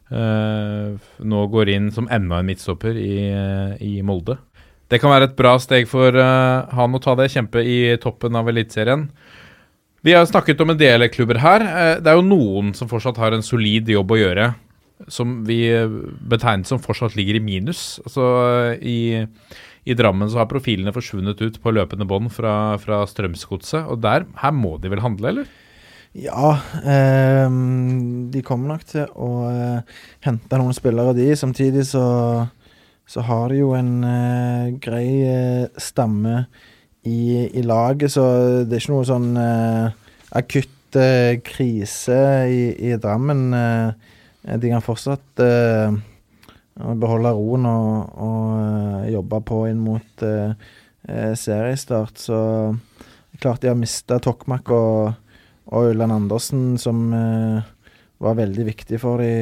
Uh, nå går inn som enda en midtstopper i, i Molde. Det kan være et bra steg for uh, han å ta det, kjempe i toppen av Eliteserien. Vi har snakket om en del klubber her. Eh, Det er jo noen som fortsatt har en solid jobb å gjøre, som vi betegnet betegner som fortsatt ligger i minus. Altså eh, i, i Drammen så har profilene forsvunnet ut på løpende bånd fra, fra Strømsgodset, og der, her må de vel handle, eller? Ja, eh, de kommer nok til å eh, hente noen spillere, de. Samtidig så, så har de jo en eh, grei eh, stamme i, i laget, så det er ikke noe sånn eh, akutt eh, krise i, i Drammen. Eh, de kan fortsatt eh, beholde roen og, og eh, jobbe på inn mot seriestart. Så klart de har mista Tokmak og og Ulland Andersen, som, var veldig viktig for de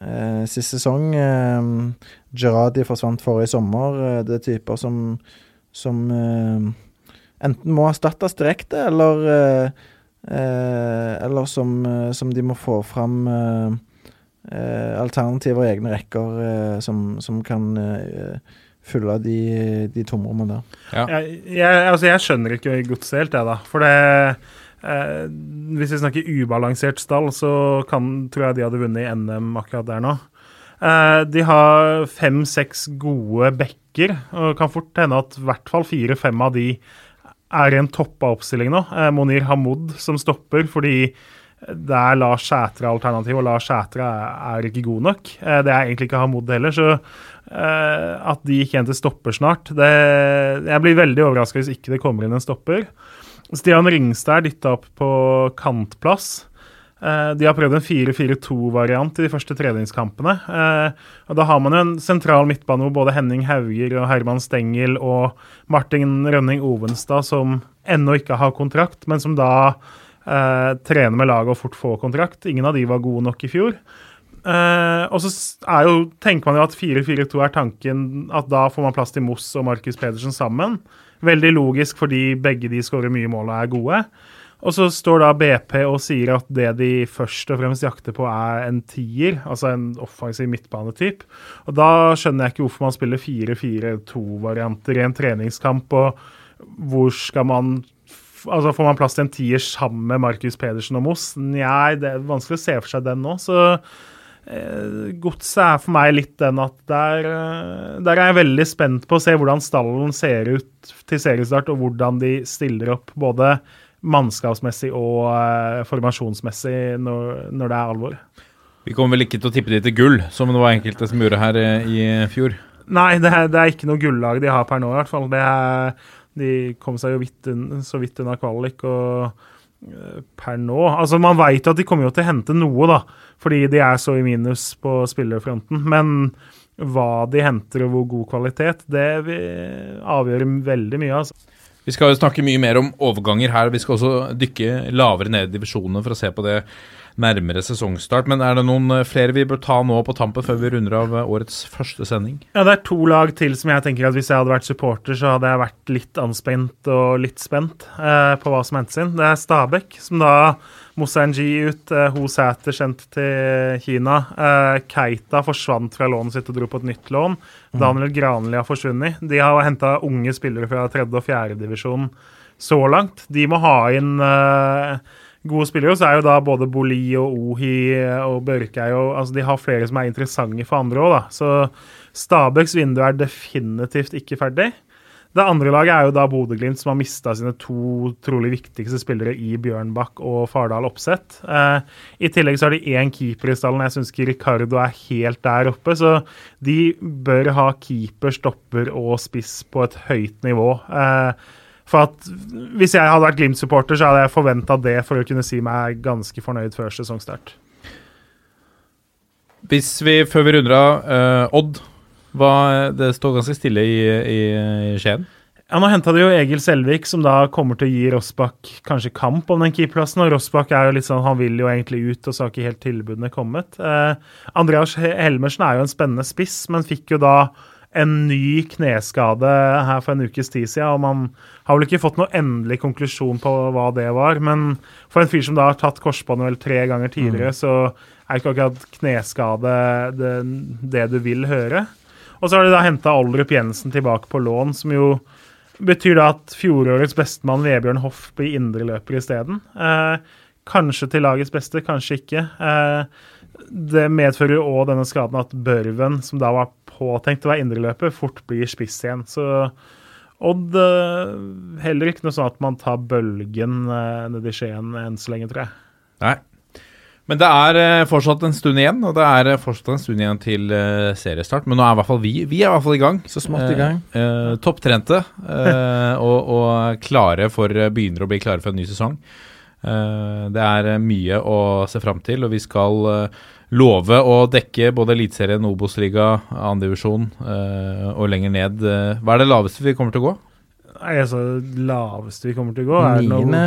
eh, sist sesong. Eh, Gerradi forsvant forrige sommer. Det er typer som, som eh, enten må erstattes direkte, eller eh, eh, Eller som, som de må få fram alternativer i egne rekker som, som kan fylle de, de tomrommene der. Jeg, jeg, altså jeg skjønner ikke godset helt, jeg, da. For det eh, Hvis vi snakker ubalansert stall, så kan, tror jeg de hadde vunnet i NM akkurat der nå. Eh, de har fem-seks gode backer, og kan fort hende at i hvert fall fire-fem av de er i en toppa oppstilling nå. Eh, Monir Hamoud som stopper fordi det er Lars Sætre-alternativ, og Lars Sætre er, ikke god nok. Eh, det er egentlig ikke Hamoud heller, så at de gikk igjen til stopper snart det, Jeg blir veldig overraska hvis ikke det kommer inn en stopper. Stian Ringstad er dytta opp på kantplass. Eh, de har prøvd en 4-4-2-variant i de første treningskampene. Eh, og Da har man jo en sentral midtbane hvor både Henning Hauger og Herman Stengel og Martin Rønning Ovenstad, som ennå ikke har kontrakt, men som da eh, trener med laget og fort får kontrakt. Ingen av de var gode nok i fjor. Eh, og så jo, tenker man jo at 4-4-2 er tanken at da får man plass til Moss og Markus Pedersen sammen. Veldig logisk fordi begge de skårer mye mål og er gode. Og så står da BP og sier at det de først og fremst jakter på, er en tier, altså en offensiv midtbanetyp. Og da skjønner jeg ikke hvorfor man spiller 4-4-2-varianter i en treningskamp, og hvor skal man Altså, Får man plass til en tier sammen med Markus Pedersen og Moss? Nei, det er vanskelig å se for seg den nå. Så eh, Godset er for meg litt den at der, eh, der er jeg veldig spent på å se hvordan stallen ser ut til seriestart, og hvordan de stiller opp både mannskapsmessig og uh, formasjonsmessig når, når det er alvor. Vi kommer vel ikke til å tippe de til gull, som det var enkelte som gjorde her uh, i fjor. Nei, det er, det er ikke noe gullag de har per nå, i hvert fall. Det er, de kom seg jo vidt un, så vidt unna kvalik, og eh, per nå Altså, man veit at de kommer jo til å hente noe, da, fordi de er så i minus på spillerfronten. Men hva de henter og hvor god kvalitet, det avgjør veldig mye. altså. Vi skal jo snakke mye mer om overganger her. Vi skal også dykke lavere ned i divisjonene for å se på det nærmere sesongstart. Men er det noen eh, flere vi bør ta nå på tampen før vi runder av eh, årets første sending? Ja, det er to lag til som jeg tenker at hvis jeg hadde vært supporter, så hadde jeg vært litt anspent og litt spent eh, på hva som hendte sin. Det er Stabæk, som da Mosanji ut, eh, Ho Sæter sendt til Kina. Eh, Keita forsvant fra lånet sitt og dro på et nytt lån. Daniel Granli har forsvunnet. De har henta unge spillere fra tredje- og fjerdedivisjon så langt. De må ha inn eh, gode spillere. Så er jo da både Boli og Ohi og Børkei og altså De har flere som er interessante for andre òg, da. Så Stabæks vindu er definitivt ikke ferdig. Det andre laget er jo da Bodø-Glimt, som har mista sine to trolig viktigste spillere i Bjørnbakk og Fardal Opseth. Eh, I tillegg så har de én keeper i stallen. Jeg syns ikke Ricardo er helt der oppe. Så de bør ha keeper, stopper og spiss på et høyt nivå. Eh, for at Hvis jeg hadde vært Glimt-supporter, så hadde jeg forventa det for å kunne si meg ganske fornøyd før sesongstart. Hvis vi, før vi runder av, uh, Odd. Hva, det står ganske stille i, i, i Skien. Ja, Nå henta de jo Egil Selvik, som da kommer til å gi Rossbakk kanskje kamp om den keeperplassen. Og Rossbakk er jo litt sånn, han vil jo egentlig ut, og så har ikke helt tilbudene kommet. Eh, Andreas Helmersen er jo en spennende spiss, men fikk jo da en ny kneskade her for en ukes tid siden. Og man har vel ikke fått noe endelig konklusjon på hva det var. Men for en fyr som da har tatt korsbåndet vel tre ganger tidligere, så er ikke akkurat kneskade det, det du vil høre. Og så har de da henta Aldrup Jensen tilbake på lån, som jo betyr da at fjorårets bestemann Vebjørn Hoff blir indreløper isteden. Eh, kanskje til lagets beste, kanskje ikke. Eh, det medfører jo òg denne skaden at Børven, som da var påtenkt å være indreløper, fort blir spiss igjen. Så Odd eh, heller ikke noe sånn at man tar bølgen nedi nede i Skien enn så lenge, tror jeg. Nei. Men det er eh, fortsatt en stund igjen, og det er eh, fortsatt en stund igjen til eh, seriestart. Men nå er i hvert fall vi Vi er i hvert fall i gang. Så smått i gang. Eh, eh, Topptrente eh, og, og klare for begynner å bli klare for en ny sesong. Eh, det er eh, mye å se fram til, og vi skal eh, love å dekke både Eliteserien, Obos-liga, andredivisjon uh, og lenger ned. Eh, hva er det laveste vi kommer til å gå? Nei, altså, laveste vi kommer til å gå, er Niende,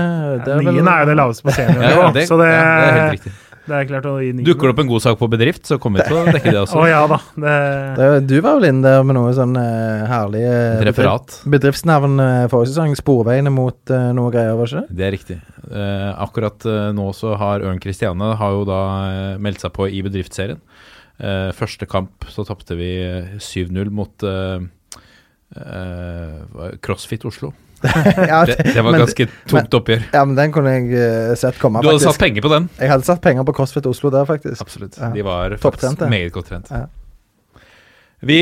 det er vel- er jo det laveste på seniornivå. Ja, ja, det, så det, ja, det er helt riktig. Det er klart å gi ni. Dukker det opp en god sak på bedrift, så kommer vi til å dekke det også. også. ja da. Det, Det, du var vel inne der med noe sånn uh, herlig uh, referat. bedriftsnavn uh, forrige sesong. Sporveiene mot uh, noe greier, var ikke det? Det er riktig. Eh, akkurat nå så har Ørn Kristiane har jo da meldt seg på i bedriftsserien. Eh, første kamp så tapte vi eh, 7-0 mot CrossFit Oslo. ja, Det, det var men- ganske tungt oppgjør. Ja, men den kunne jeg uh, sett komme, Du hadde faktisk. satt penger på den? Jeg hadde satt penger på CrossFit Oslo der, faktisk. Absolutt. Ja. De var faktisk meget godt trent. Ja. Vi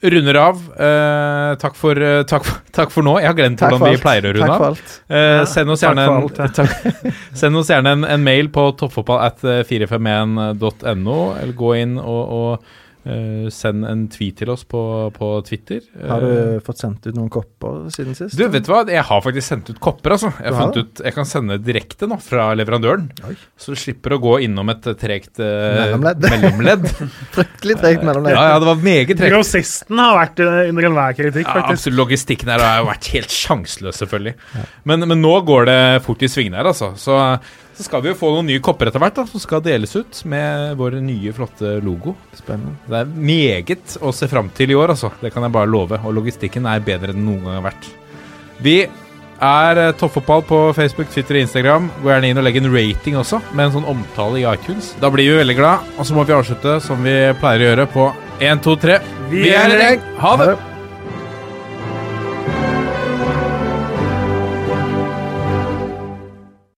runder av. Uh, takk, for, uh, takk, for, takk for nå. Jeg har glemt hvordan vi pleier å runde av. Ja, send oss gjerne, en, takk, send oss gjerne en, en mail på toppfotball at 451.no, eller gå inn og, og eh, send en tweet til oss på, på Twitter. Har Eh, du fått sendt ut noen kopper siden sist? du, vet du hva? Jeg har faktisk sendt ut kopper, altså. Jeg, har har ut, jeg kan sende direkte nå fra leverandøren. Oi. Så du slipper å gå innom et tregt uh, Mellomledd. mellomledd. Fryktelig tregt mellomledd. ja, ja, det var meget tregt. Grossisten har vært eh, under enhver kritikk, Ja, faktisk. absolutt. Logistikken her har vært helt sjanseløs, selvfølgelig. Men, men nå går det fort i svingene her, altså. Så, så skal vi jo få noen nye kopper etter hvert, da, som skal deles ut med vår nye, flotte logo. Spennende. Det er meget å se fram til i år, altså. Det kan jeg bare love. Og logistikken er bedre enn noen gang har vært. Vi er eh, Toppfotball på Facebook, Twitter og Instagram. Gå gjerne inn og legg en rating også, med en sånn omtale i iTunes. Da blir vi veldig glad. Og så må vi avslutte som vi pleier å gjøre på 1, 2, 3. Vi er i gjeng. Ha det! Ha det.